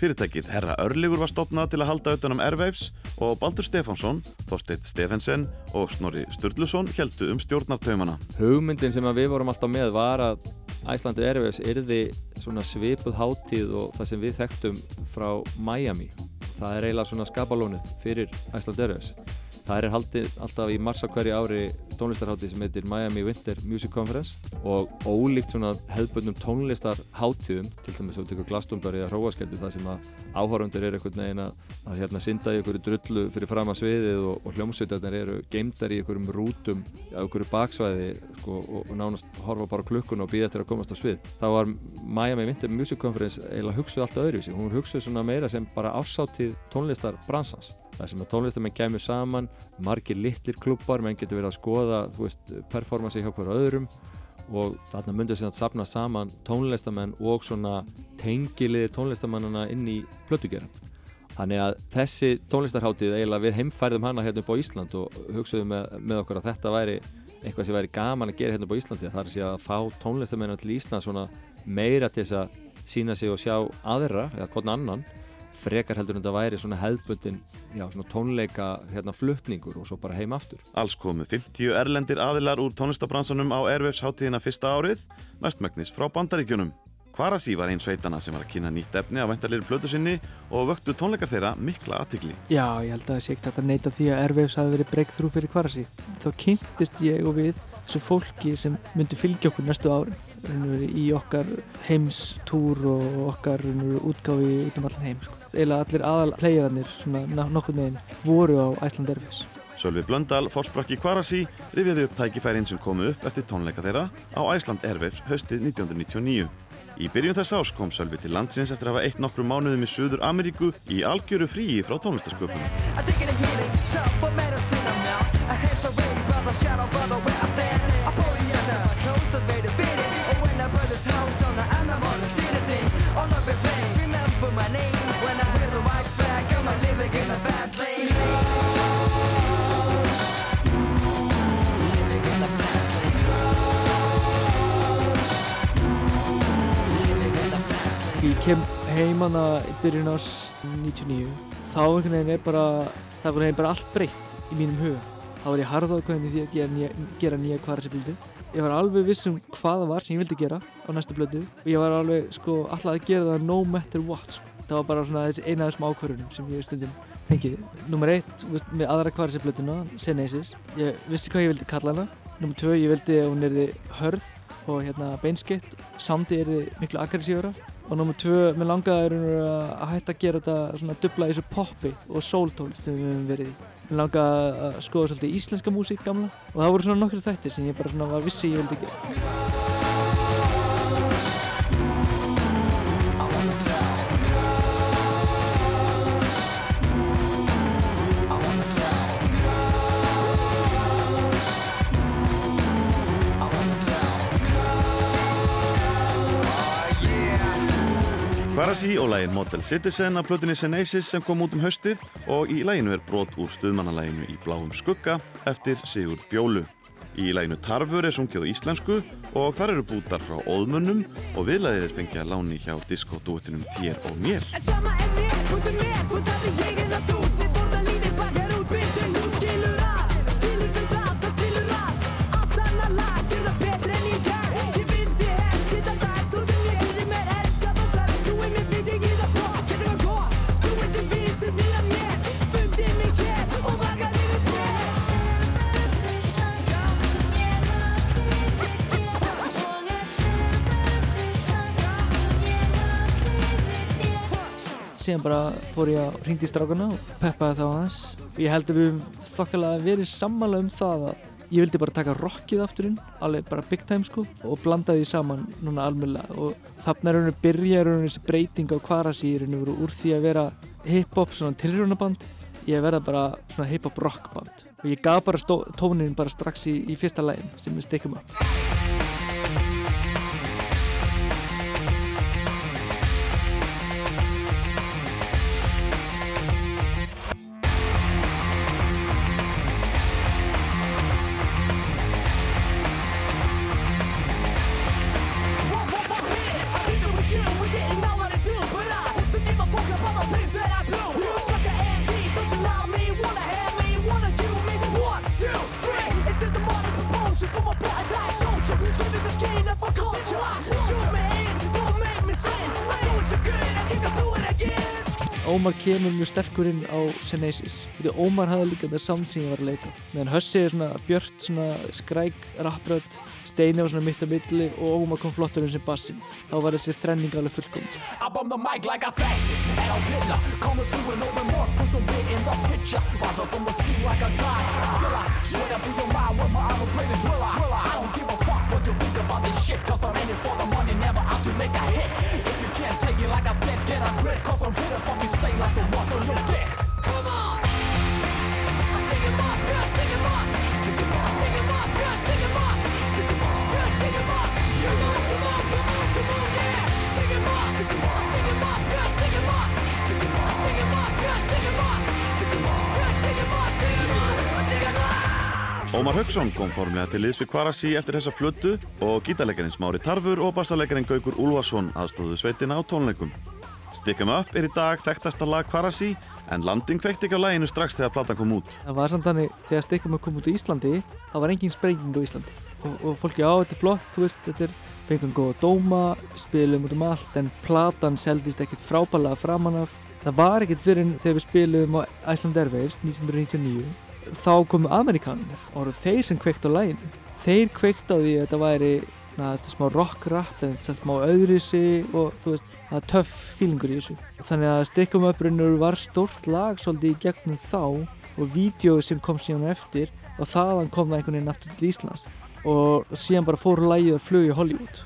Fyrirtækið Herra Örligur var stopnað til að halda utan um Airwaves og Baldur Stefánsson, Þorsteit Stefensen og Snorri Sturluson heldu um stjórnartaumana. Hugmyndin sem við vorum alltaf með var að Æslandi Airwaves svona svipuð hátíð og það sem við þekktum frá Miami. Það er eiginlega svona skapalónið fyrir Æslandi Airwaves. Það er haldið alltaf í mars á hverju ári tónlistarháttið sem heitir Miami Winter Music Conference og ólíkt svona hefðbundnum tónlistarháttíðum til dæmis að við tekum Glastonbury eða Hróaskjöldu það sem að áhórundur eru einhvern veginn að, að hérna synda í einhverju drullu fyrir fram að sviðið og, og hljómsveitarnir eru geimdar í einhverjum rútum á einhverju baksvæði sko, og, og nánast horfa bara á klukkuna og býða eftir að komast á svið. Þá var Miami Winter Music Conference eiginlega hugsuð allt öðruvísi. Hún hugsuð svona meira sem bara ásáttíð tónlistar bransans það sem að tónlistamenn kemur saman margir litlir klubbar, menn getur verið að skoða veist, performansi hjá hverju öðrum og þarna myndir sem að sapna saman tónlistamenn og svona tengiliði tónlistamannana inn í plötugeran þannig að þessi tónlistarháttið eiginlega við heimfærðum hana hérna upp á Ísland og hugsaðum með, með okkur að þetta væri eitthvað sem væri gaman að gera hérna upp á Íslandi er að, að fá tónlistamenn til Ísland svona meira til þess að sína sig og sjá aðra eða hvern annan frekar heldur en þetta væri svona hefðbundin já, svona tónleika hérna flutningur og svo bara heim aftur. Alls komu 50 erlendir aðilar úr tónlistabransanum á Airwaves háttíðina fyrsta árið, mestmægnis frá bandaríkjunum. Kvarasi var einn sveitana sem var að kynna nýtt efni á vendarleiri plötu sinni og vöktu tónleikar þeirra mikla aðtikli. Já, ég held að það sé ekkert að neyta því að Airwaves hafi verið breakthrough fyrir Kvarasi. Þá kynntist ég og við þessu fólki sem myndi fylgja okkur næstu árin í okkar heimstúr og okkar útgáfi út um allan heim. Sko. Eila allir aðal playerannir, nokkur neginn, voru á Iceland Airwaves. Sölvi Blöndal, fórsprakki Kvarasi, rifjaði upp tækifærin sem komu upp eftir tónleika þeirra á Iceland Airwaves höstið 1999. Í byrjun þess ás kom Sölvi til landsins eftir að hafa eitt nokkru mánuðum í Suður Ameríku í algjöru fríi frá tónlistasköpunum. Ég kem heim hana í byrjun ás 99 þá einhvern veginn er bara það er einhvern veginn bara allt breytt í mínum huga. Þá var ég harða ákveðin í því að gera nýja, nýja kvarasipildi ég var alveg viss um hvað það var sem ég vildi gera á næstu blödu og ég var alveg sko alltaf að gera það no matter what sko. það var bara svona eina af þessum ákvörðunum sem ég stundum fengið. Nummer eitt með aðra kvarasiplötuna Senesis, ég vissi hvað ég vildi kalla hana. Nummer tvö, ég vildi að hún erði hörð og hérna beinskitt samdi erði miklu aggressífura og nummer tvö, mér langaði að hætta að gera þetta svona dubla í þessu poppi og soul-tólist sem við höfum verið í mér langaði að skoða svolítið íslenska músík gamla. Og það voru svona nokkru þættir sem ég bara svona var vissi ég vildi gera Kvarasi og lægin Model Citizen af plötunni Senesis sem kom út um haustið og í læginu er brot úr stuðmannalæginu í bláum skugga eftir Sigurd Bjólu. Í læginu Tarfur er sungið á íslensku og þar eru bútar frá óðmunnum og viðlæðið er fengið að láni hjá diskotúetinum Þér og mér. Síðan bara fór ég að ringdi í strákana og peppaði þá aðeins. Ég held að við þokkalega verið sammála um það að ég vildi bara taka rockið aftur inn alveg bara big time sko og blanda því saman núna almjöla og þarna er raun og byrja raun og þessi breyting á kvarasi raun og úr því að vera hip-hop svona tilrjónaband ég verða bara svona hip-hop rockband og ég gaf bara tónin bara strax í, í fyrsta lægin sem við stikkum upp kemur mjög sterkur inn á Senesis því Ómar hafði líka þetta sound sem ég var að leita meðan Hössi er svona björt svona skræk rapprödd Steini var svona mitt á milli og Ómar kom flottur inn sem bassin þá var þessi þrenning alveg fullkom Like I said, get a grip, cause I'm here to fucking stay like the ones on your dick. Ómar Hauksson kom formlega til liðs við Kvarasi eftir þessa plötu og gítarleikarinn Smári Tarfur og bassarleikarinn Gaukur Úlfarsson aðstóðu sveitina á tónleikum. Stick 'em Up er í dag þekktasta lag Kvarasi en landing kveikt ekki á læginu strax þegar platan kom út. Það var samt þannig þegar Stikkum kom út í Íslandi það var engin sprenging á Íslandi og, og fólki á þetta er flott, þú veist, þetta er fengum góða dóma, spilum út um allt en platan seldist ekkert frábælega framan af. Það var ekkert fyrir þegar við spilum á Iceland Airwaves 1999 þá komu Amerikanir og voru þeir sem kveikt á læginu. Þeir kveikt á því að þetta væri na, þetta smá rock rap en þetta smá öðrisi og þú veist, það er töff fílingur í þessu. Þannig að Stikkum upprunur var stórt lag svolítið í gegnum þá og vídeo sem kom síðan eftir og þaðan kom það einhvern veginn aftur til Íslands og síðan bara fór lagið að flug í Hollywood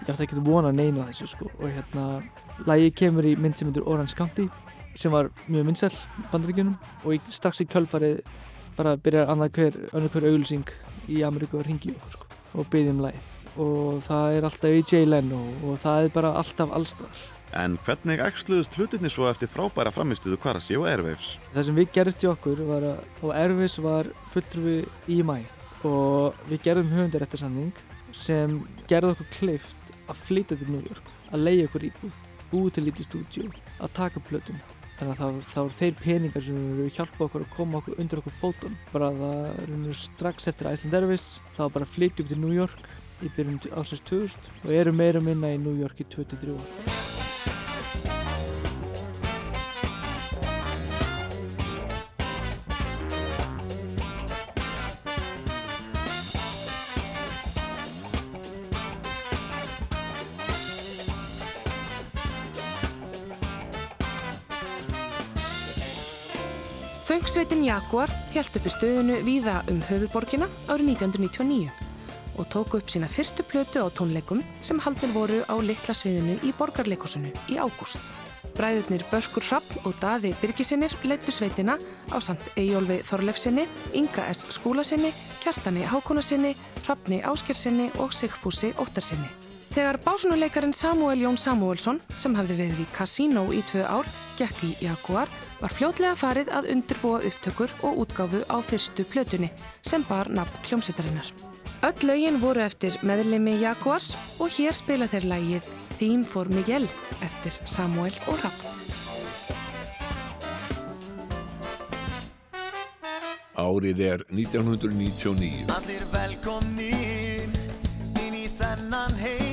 ég ætti ekki að vona neina þessu sko og hérna lagið kemur í mynd sem myndur Orange County sem var mjög myndsæl bandaríkjunum og strax í kjölfarið bara byrjar annað hver, hver auglýsing í Ameríku að ringi okkur sko og byggja um lagið og það er alltaf í Jay Leno og það er bara alltaf allstaðar En hvernig ægsluðust hlutinni svo eftir frábæra framistuðu Kvarasi og Airwaves? Það sem við gerist í okkur var að Erfis var fulltrúi í mæ og við gerðum höfundaréttarsamning sem gerði okkur kleift að flytja til New York, að leiða okkur íbúð, búið til lítið stúdíu, að taka plötun. Þannig að það voru þeir peningar sem eru hjálpa okkur að koma okkur undir okkur fótun. Bara það er strax eftir Iceland Airways, þá bara flytjum við til New York í byrjun ásins 2000 og erum meira minna í New York í 23 ár. Fönksveitin Jaguar held uppi stöðinu víða um höfuborgina árið 1999 og tóku upp sína fyrstu plötu á tónleikum sem haldnir voru á litla sviðinu í borgarleikusinu í ágúst. Bræðurnir Börkur Rapp og Daði Birgisinir leittu sveitina á samt Eyjólfi Þorlefsinni, Inga S. Skúlasinni, Kjartani Hákonasinni, Rappni Áskirsinni og Sigfúsi Óttarsinni. Þegar básunuleikarin Samuel Jón Samuelsson, sem hafði verið í Casino í tvö ár, gekk í Jaguar, var fljótlega farið að undirbúa upptökur og útgáfu á fyrstu plötunni sem bar nafn hljómsveitarinnar. Öll lögin voru eftir meðlemi Jaguars og hér spila þeir lægið Theme for Miguel eftir Samuel og Rapp. Árið er 1999. Allir velkomnir inn í þennan heim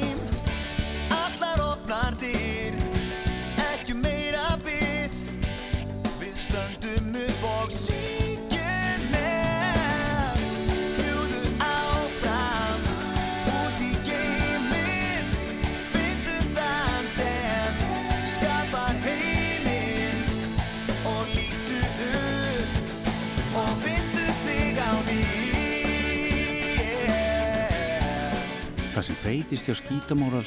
sem breytist hjá skítamóral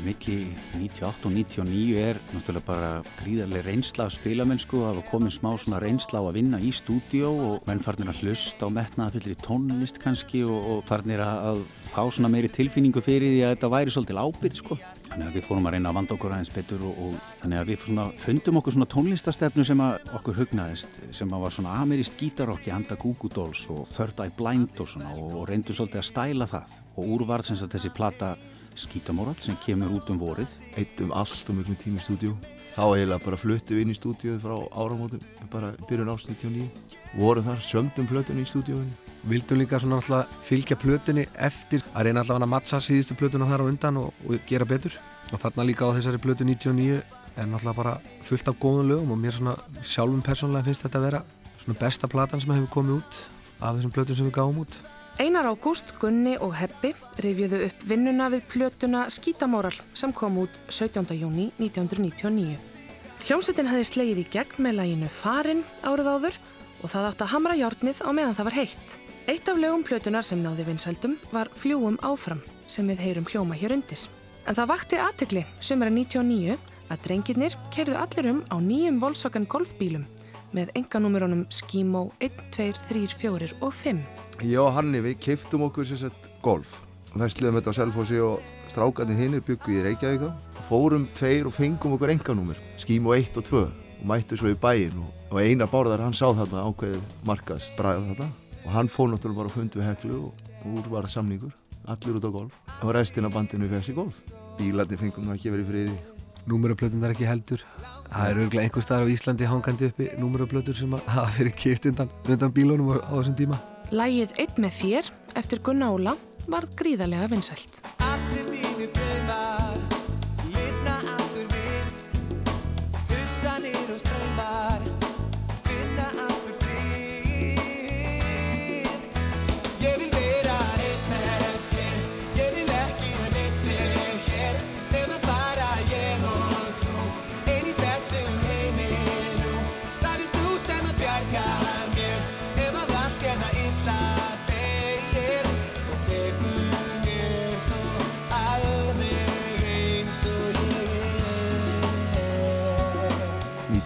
milli 98 og 99 er náttúrulega bara gríðarlega reynsla af spilamennsku það var komin smá svona reynsla á að vinna í stúdíó og menn farnir að hlusta á metnaðafyllir í tónlist kannski og, og farnir að, fá svona meiri tilfinningu fyrir því að þetta væri svolítið ábyrð sko. Þannig að við fórum að reyna að vanda okkur aðeins betur og, og þannig að við svona fundum okkur svona tónlistastefnu sem okkur hugnaðist sem var svona ameríst gítarokki handa Goo Goo Dolls og Third Eye Blind og svona og, og reyndum svolítið að stæla það. Og úrvarð sem þessi plata Skítamóral sem kemur út um vorið. Eittum allt og mjög tími í stúdíu Þá eiginlega bara fluttum við inn í stúdíu frá áramótum bara byrjun ást 99 vorum þar, sömdum plötunni í stúdíuinu Vildum líka svona alltaf fylgja plötunni eftir að reyna alltaf að matcha síðustu plötuna þar á undan og, og gera betur og þarna líka á þessari plötu 99 er náttúrulega bara fullt af góðum lögum og mér svona sjálfum persónulega finnst þetta að vera svona besta platan sem hefur komið út af þessum plötum sem við gáum út. Einar Ágúst, Gunni og Heppi rifjuðu upp vinnuna við plötuna Skítamóral sem kom út 17. júni 1999. Hljómsveitin hefði slegið í gegn með læginu Farin árið áður og það átt að hamra hjárnið á meðan það var heitt. Eitt af lögum plötunar sem náði vinsældum var Fljúum áfram sem við heyrum hljóma hér undir. En það vakti aðtegli sumara 99 að drengirnir kerðu allir um á nýjum Volkswagen golfbílum með enganúmerunum Skimo 1, 2, 3, 4 og 5. Ég og Hanni við keiftum okkur sér sett golf. Vestliðum þetta á Selfossi og strákarnir hinnir byggu í Reykjavík þá. Fórum tveir og fengum okkur enganúmer, Skimo 1 og 2 og mættu svo í bæin og, og eina bárðar hann sá þarna ákveðið markas bræða þetta og hann fóð náttúrulega bara að fundi við heklu og, úr var samningur, allir út á golf og restina bandinu fegst í golf. Bílarnir fengum nú ekki verið friði. Númeraplötunar ekki heldur. Það er örgulega einhver staðar á Íslandi hangandi uppi númeraplötur sem að hafa verið kipt undan, undan bílunum á, á þessum tíma. Lægið Eitt með þér eftir Gunna Óla var gríðarlega vinsælt.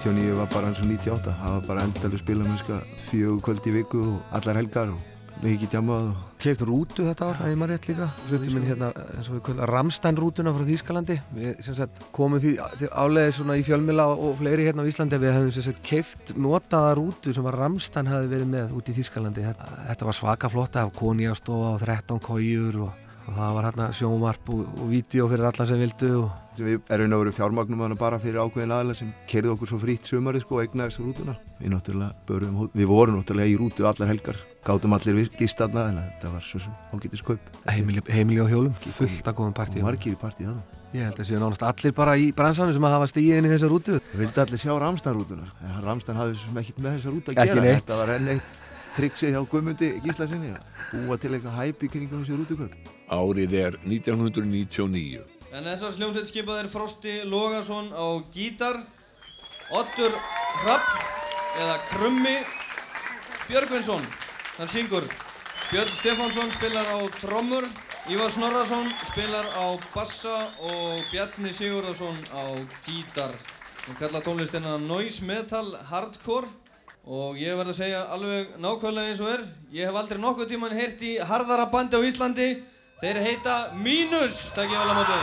99 var bara eins og 98 það var bara endalega spilamennska fjögur kvöld í viku og allar helgar og mikið tjamað og Keiftum rútu þetta ár, að ég maður rétt líka. Flutum minn hérna, eins og við kvöldum Ramstein rútuna frá Þýskalandi. Við sagt, komum því áleiði svona í fjölmila og fleiri hérna á Íslandi. Við hefðum sem sagt keift notaða rútu sem var Ramstein hafi verið með út í Þýskalandi. Þetta, þetta var svaka flotta af konjastofa og 13 kójur og, og það var hérna sjómarp og, og vídeo fyrir alla sem vildu og við erum að vera fjármagnum hana bara fyrir ákveðin aðeins sem kerði okkur svo frýtt sumari sko og egnaði þessu rútuna. Við hó- við vorum náttúrulega í rútu allar helgar, gátum allir virkist þarna en þetta var svo sem ágætis kaup. Heimili, heimili á hjólum, fullt að góðum partíum margir í partíð þannig Ég held að séu nánast allir bara í bransanum sem að hafa stíðið inn í þessa rútu. Við vildi allir sjá Ramstein-rútunar en Ramstein hafði svo sem ekkert með þessa rútu að gera. þetta var enn eitt triksi hjá Guðmundi Gísla sinni að búa til eitthvað hæp í kringum þessu rútukaup Árið er 1999. En þessar sljómsveit skipað er Frosti Logason á gítar, Ottur Hrapp eða Krummi Björgvinsson, hann syngur. Björn Stefánsson spilar á trommur, Ívar Snorrason spilar á bassa og Bjarni Sigurðarsson á gítar. Hún kalla tónlistina Noise Metal Hardcore og ég verð að segja alveg nákvæmlega eins og er. Ég hef aldrei nokkuð tíman heyrt í harðara bandi á Íslandi. Þeir heita Mínus, takk ég vel á móti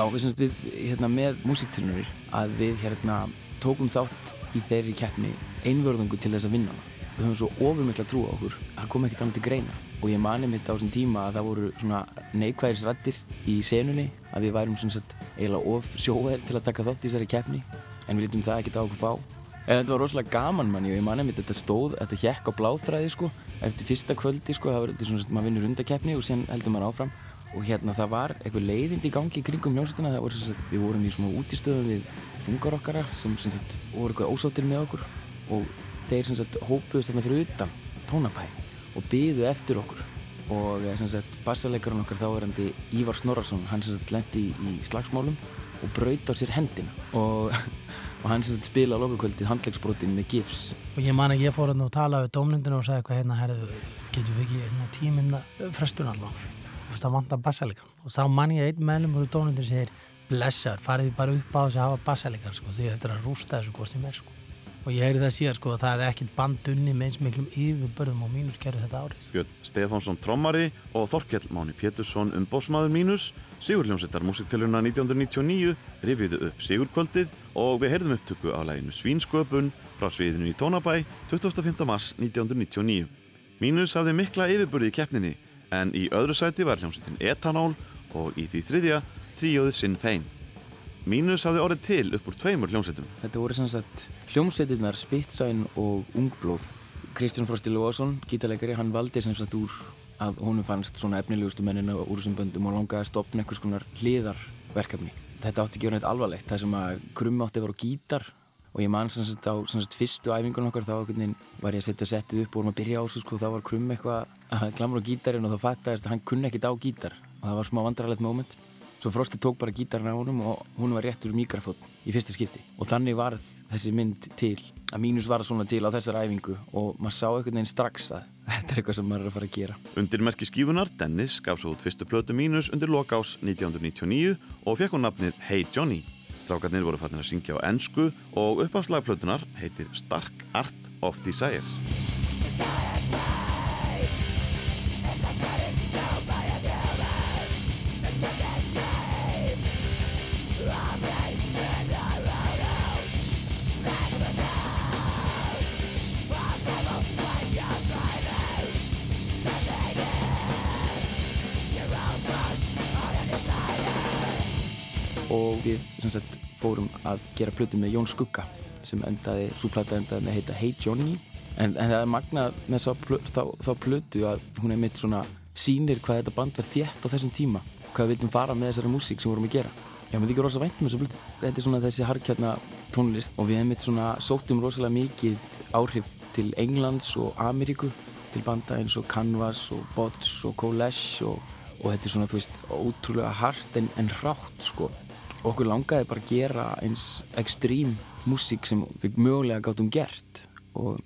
Já, við, semst, við hérna, með músiktilnur að við hérna, tókum þátt í þeirri keppni einvörðungu til þess að vinna hana. Við höfum svo ofurmikla trú á okkur að það kom ekkert annað til greina og ég mani mitt á þessum tíma að það voru svona neikvæðisrættir í senunni að við værum svona sett eiginlega of sjóðir til að taka þátt í þessari keppni en við lítum það ekkert á okkur fá. En þetta var rosalega gaman manni og ég mani mitt þetta stóð, þetta hjekk á bláþræði sko eftir fyrsta kvöldi sko, það var þetta svona, maður vinnur undakeppni og síðan heldur maður áfram og hérna það var eitthvað leiðindi í gangi í kringum hljómsveitina. Það voru sagt, við vorum í svona útistöðum við þungarokkara sem sem sagt voru eitthvað ósáttir með okkur. Og þeir sagt hópuðust þarna fyrir utan tónabæ og byðu eftir okkur. Og eh, bassalekarinn okkar þáverandi Ívar Snorrason hann lendi í, slagsmálum og braut á sér hendina. Og, *laughs* og hann spila á lokakvöldið handleggsbrotin með gifs. Og ég man að ég fór og tala við dómnindinu og sagði eitthvað hérna, herðu, getum við ekki hérna, tíminn frestun allavega það vantar bassalegan og þá man ég einn meðlum úr dónindinu segir blessar, farið bara upp á þess að hafa bassalegan sko, því þetta er að rústa þessu hvort sem er sko. og ég heyri það síðan sko að það hefði ekkert band unni með eins miklum yfirbörðum og mínus gerði þetta árið. Björn Stefánsson trommari og Þorkell Máni Pétursson um bósmaður mínus Sigurljónsettar músiktilurna 1999 rifiðu upp Sigurkvöldið og við heyrðum upptöku á læginu Svínsköpun frá sviðinu í Tónabæ 25. mars 1999. Mínus hafði mikla yfirburði í keppninni en í öðru sæti var hljómsettin Etanól og í því þriðja tríóðið Sinn Fein. Mínus hafði orðið til upp úr tveimur hljómsveitum. Þetta voru sem sagt hljómsveitirnar Spitsign og Ungblóð. Kristján Frosti Lóasson, gítarleikari, hann valdi sem sagt úr að honum fannst svona efnilegustu mennina úr þessum böndum og langaði að stopna einhvers konar hliðarverkefni. Þetta átti ekki verið neitt alvarlegt, það sem að krummi átti að vera á gítar og ég man sem sagt á sem sagt, fyrstu æfingunum okkar þá var ég að setja settið upp og vorum að byrja á þessu sko, þá var krummi eitthvað að glamra á gítarinn og þá fattaðist að hann kunni ekkit á gítar og það var smá vandrarlegt moment. Svo Frosti tók bara gítarinn á honum og hún var réttur mikrafón í fyrsta skipti. Og þannig varð þessi mynd til, að mínus var svona til á þessar æfingu og maður sá einhvern veginn strax að *laughs* þetta er eitthvað sem maður er að fara að gera. Undir merki skífunar, Dennis gaf svo út fyrstu plötu mínus undir lokás 1999 og fekk hún nafnið Hey Johnny. Strákarnir voru fannir að syngja á ennsku og uppáfslagplötunar heitir Stark Art of Desire. Og við sagt fórum að gera plötu með Jón Skugga sem endaði, svo plata endaði með að heita Hey Johnny. En, en það er magnað með þá, þá, plötu að hún er mitt svona sýnir hvað þetta band var þétt á þessum tíma hvað við vildum fara með þessari músík sem vorum að gera. Já, við þykir rosa vænt með þessa plötu. Þetta er svona þessi harkjarna tónlist og við hefum mitt svona sóttum rosalega mikið áhrif til Englands og Ameríku til banda eins og Canvas og Bots og Colesh og, og þetta er svona, þú veist, ótrúlega hart en, en rátt sko okkur langaði bara að gera eins ekstrím músík sem við mögulega gáttum gert og,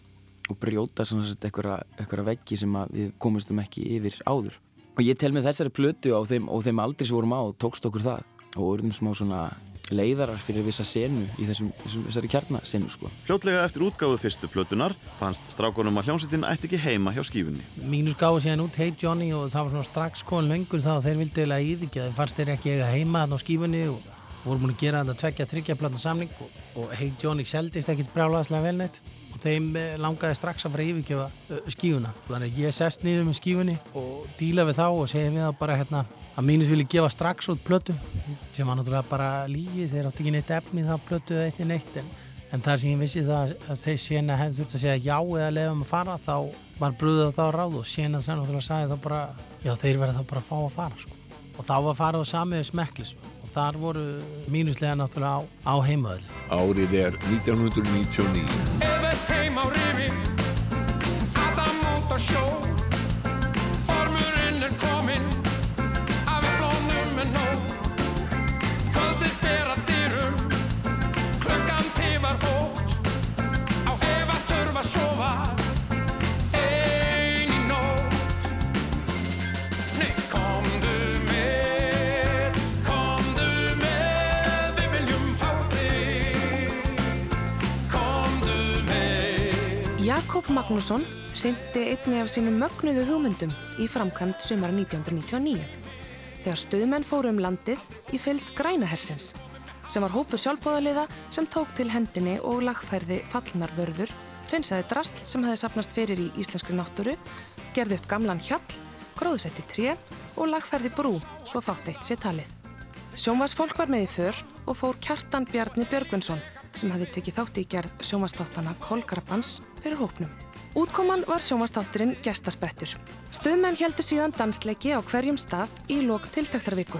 og brjóta svona eitthvað veggi sem við komumstum ekki yfir áður og ég tel með þessari plötu á þeim, og þeim aldrei sem vorum á tókst okkur það og verðum smá svona leiðarar fyrir vissa senu í þessum, þessum þessari kjarnasenu sko. Fljótlega eftir útgáðu fyrstu plötunar fannst strákonum að hljómsveitin ætti ekki heima hjá skífunni. Mínus gáði síðan út Hey Johnny og það var svona strax komin lengur þá þeir vildi eiginlega íðikja þeir fannst þeir ekki eiga heima þarna á skífunni og vorum búin að gera þetta tveggja þryggja platan samning og, og Hey Johnny seldist ekkit brjálaðslega vel neitt. Og þeim eh, langaði strax að fara yfirgefa uh, skífuna. Þannig að ég sest niður með skífunni og díla við þá og segja við þá bara hérna að mínus vilja gefa strax út plötu sem var náttúrulega bara lígi þeir átti ekki neitt efni þá plötu eða neitt en, en þar sem ég vissi það að þeir sena hefði þurft að segja já eða lefum að fara þá var brúðið þá ráð og sena það náttúrulega sagði þá bara já þeir verða þá bara að fá að fara sko. og þá var farið á samiðu smeklis og þar voru mínuslega náttúrulega á, á heimaðli Árið er 1999 Ef er heim á rifin Jakob Magnússon sindi einni af sínum mögnuðu hugmyndum í framkvæmt sumar 1999 þegar stöðmenn fóru um landið í fylgd grænahersins sem var hópur sjálfbóðaliða sem tók til hendinni og lagfærði fallnarvörður, hreinsaði drasl sem hefði sapnast fyrir í íslenskri náttúru, gerði upp gamlan hjall, gróðsetti tré og lagfærði brú svo fátt eitt sér talið. Sjónvarsfólk var með í för og fór Kjartan Bjarni Björgvinsson sem hefði tekið þátt í gerð sjónvarstáttana Kolkarabans fyrir hópnum. Útkoman var sjónvastátturinn Gestasprettur. Stöðmenn heldur síðan dansleiki á hverjum stað í lok tiltaktarviku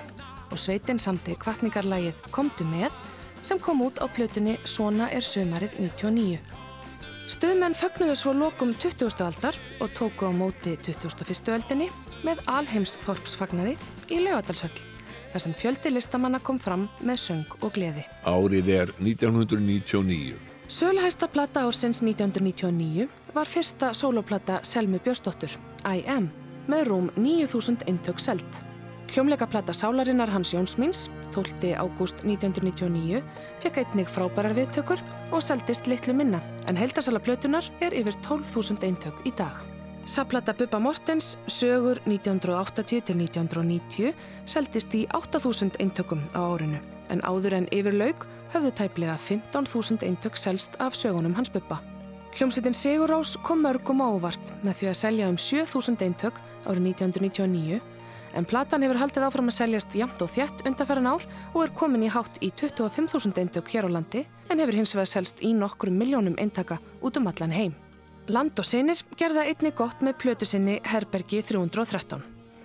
og sveitin samti kvartningarlægið Komdu með sem kom út á plötunni Svona er sömarið 99. Stöðmenn fögnuðu svo lokum 20. aldar og tóku á móti 21. öldinni með alheims þorpsfagnaði í laugadalshöll þar sem fjöldi listamanna kom fram með söng og gleði. Árið er 1999 Söluhæsta plata ársins 1999 var fyrsta sóloplata Selmu Björnsdóttur, I Am, með rúm 9000 eintök selt. Hljómleikaplata Sálarinnar Hans Jónsmíns, 12. ágúst 1999, fekk einnig frábærar viðtökur og seldist litlu minna, en heildarsala plötunar er yfir 12.000 eintök í dag. Saplata Bubba Mortens, sögur 1980-1990, seldist í 8.000 eintökum á árinu, en áður en yfir laug höfðu tæplega 15.000 eintök selst af sögunum hans Bubba. Hljómsveitin Sigurrós kom mörgum á óvart með því að selja um 7.000 eintök árið 1999 en platan hefur haldið áfram að seljast jamt og þjætt undanferðan ár og er komin í hátt í 25.000 eintök hér á landi en hefur hins vegar selst í nokkrum miljónum eintaka út um allan heim. Land og sinir gerða einni gott með plötu sinni Herbergi 313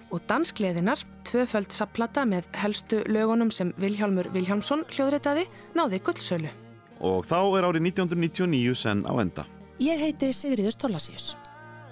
og danskleðinar, tvöföld sapplata með helstu lögunum sem Vilhjálmur Vilhjálmsson hljóðritaði, náði guldsölu. Og þá er árið 1999 senn á enda. Ég heiti Sigriður Tollasíus.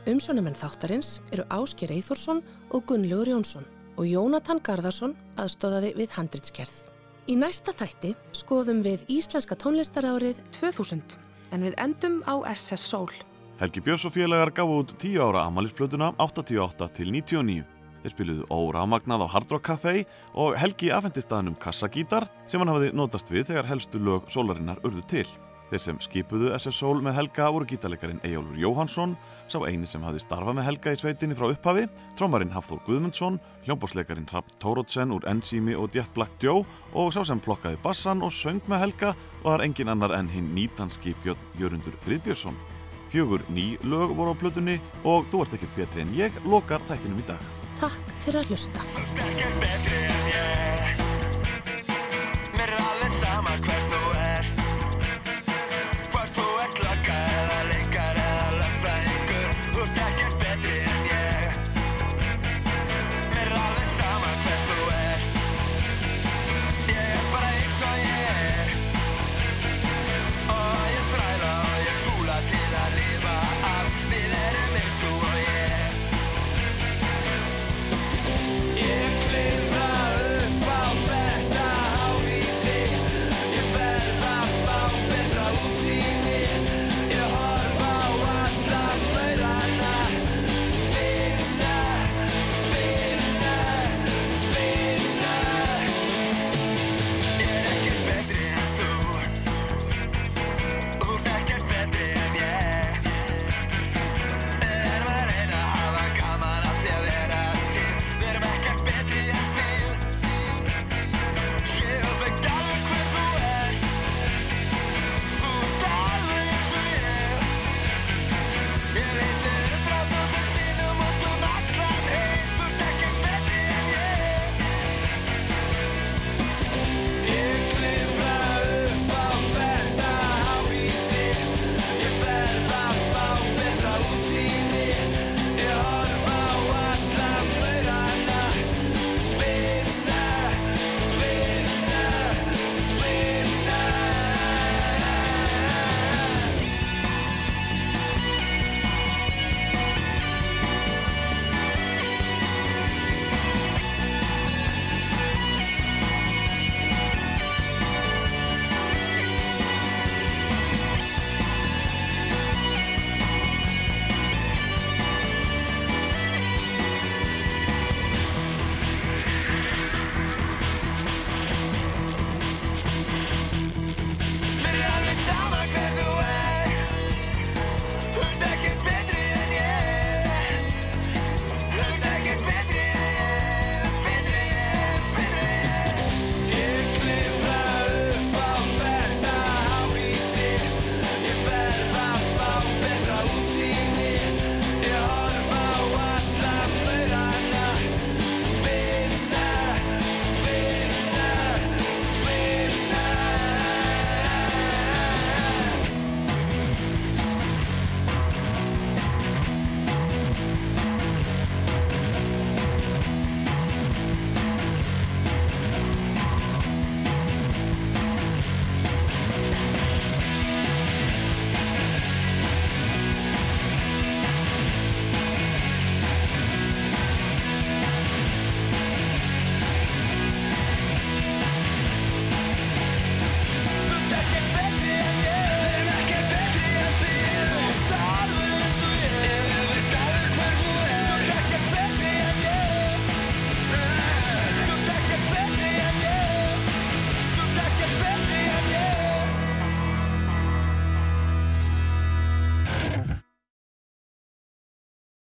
Umsjónamenn þáttarins eru Ásker Eithórsson og Gunnlaugur Jónsson og Jónatan Garðarsson aðstóðaði við handritskerð. Í næsta þætti skoðum við Íslenska tónlistarárið 2000 en við endum á SS Soul. Helgi Björns og félagar gaf út 10 ára amalisplötuna 88 til 99. Þeir spiluðu órámagnað á Hard Rock Café og Helgi afhendi staðnum kassagítar sem hann hafiði notast við þegar helstu lög sólarinnar urðu til. Þeir sem skipuðu SS Soul með Helga voru gítarleikarin Eyjólfur Jóhansson, sá eini sem hafði starfað með Helga í sveitinni frá upphafi, trómarinn Hafþór Guðmundsson, hljómbásleikarin Hrafn Tórótsen úr Enzimi og Jet Black Joe og sá sem plokkaði bassan og söng með Helga var engin annar en hinn nýtanski Björn Jörundur Friðbjörnsson. Fjögur ný lög voru á plötunni og þú ert ekkert betri en ég lokar þættinum í dag. Takk fyrir að hlusta.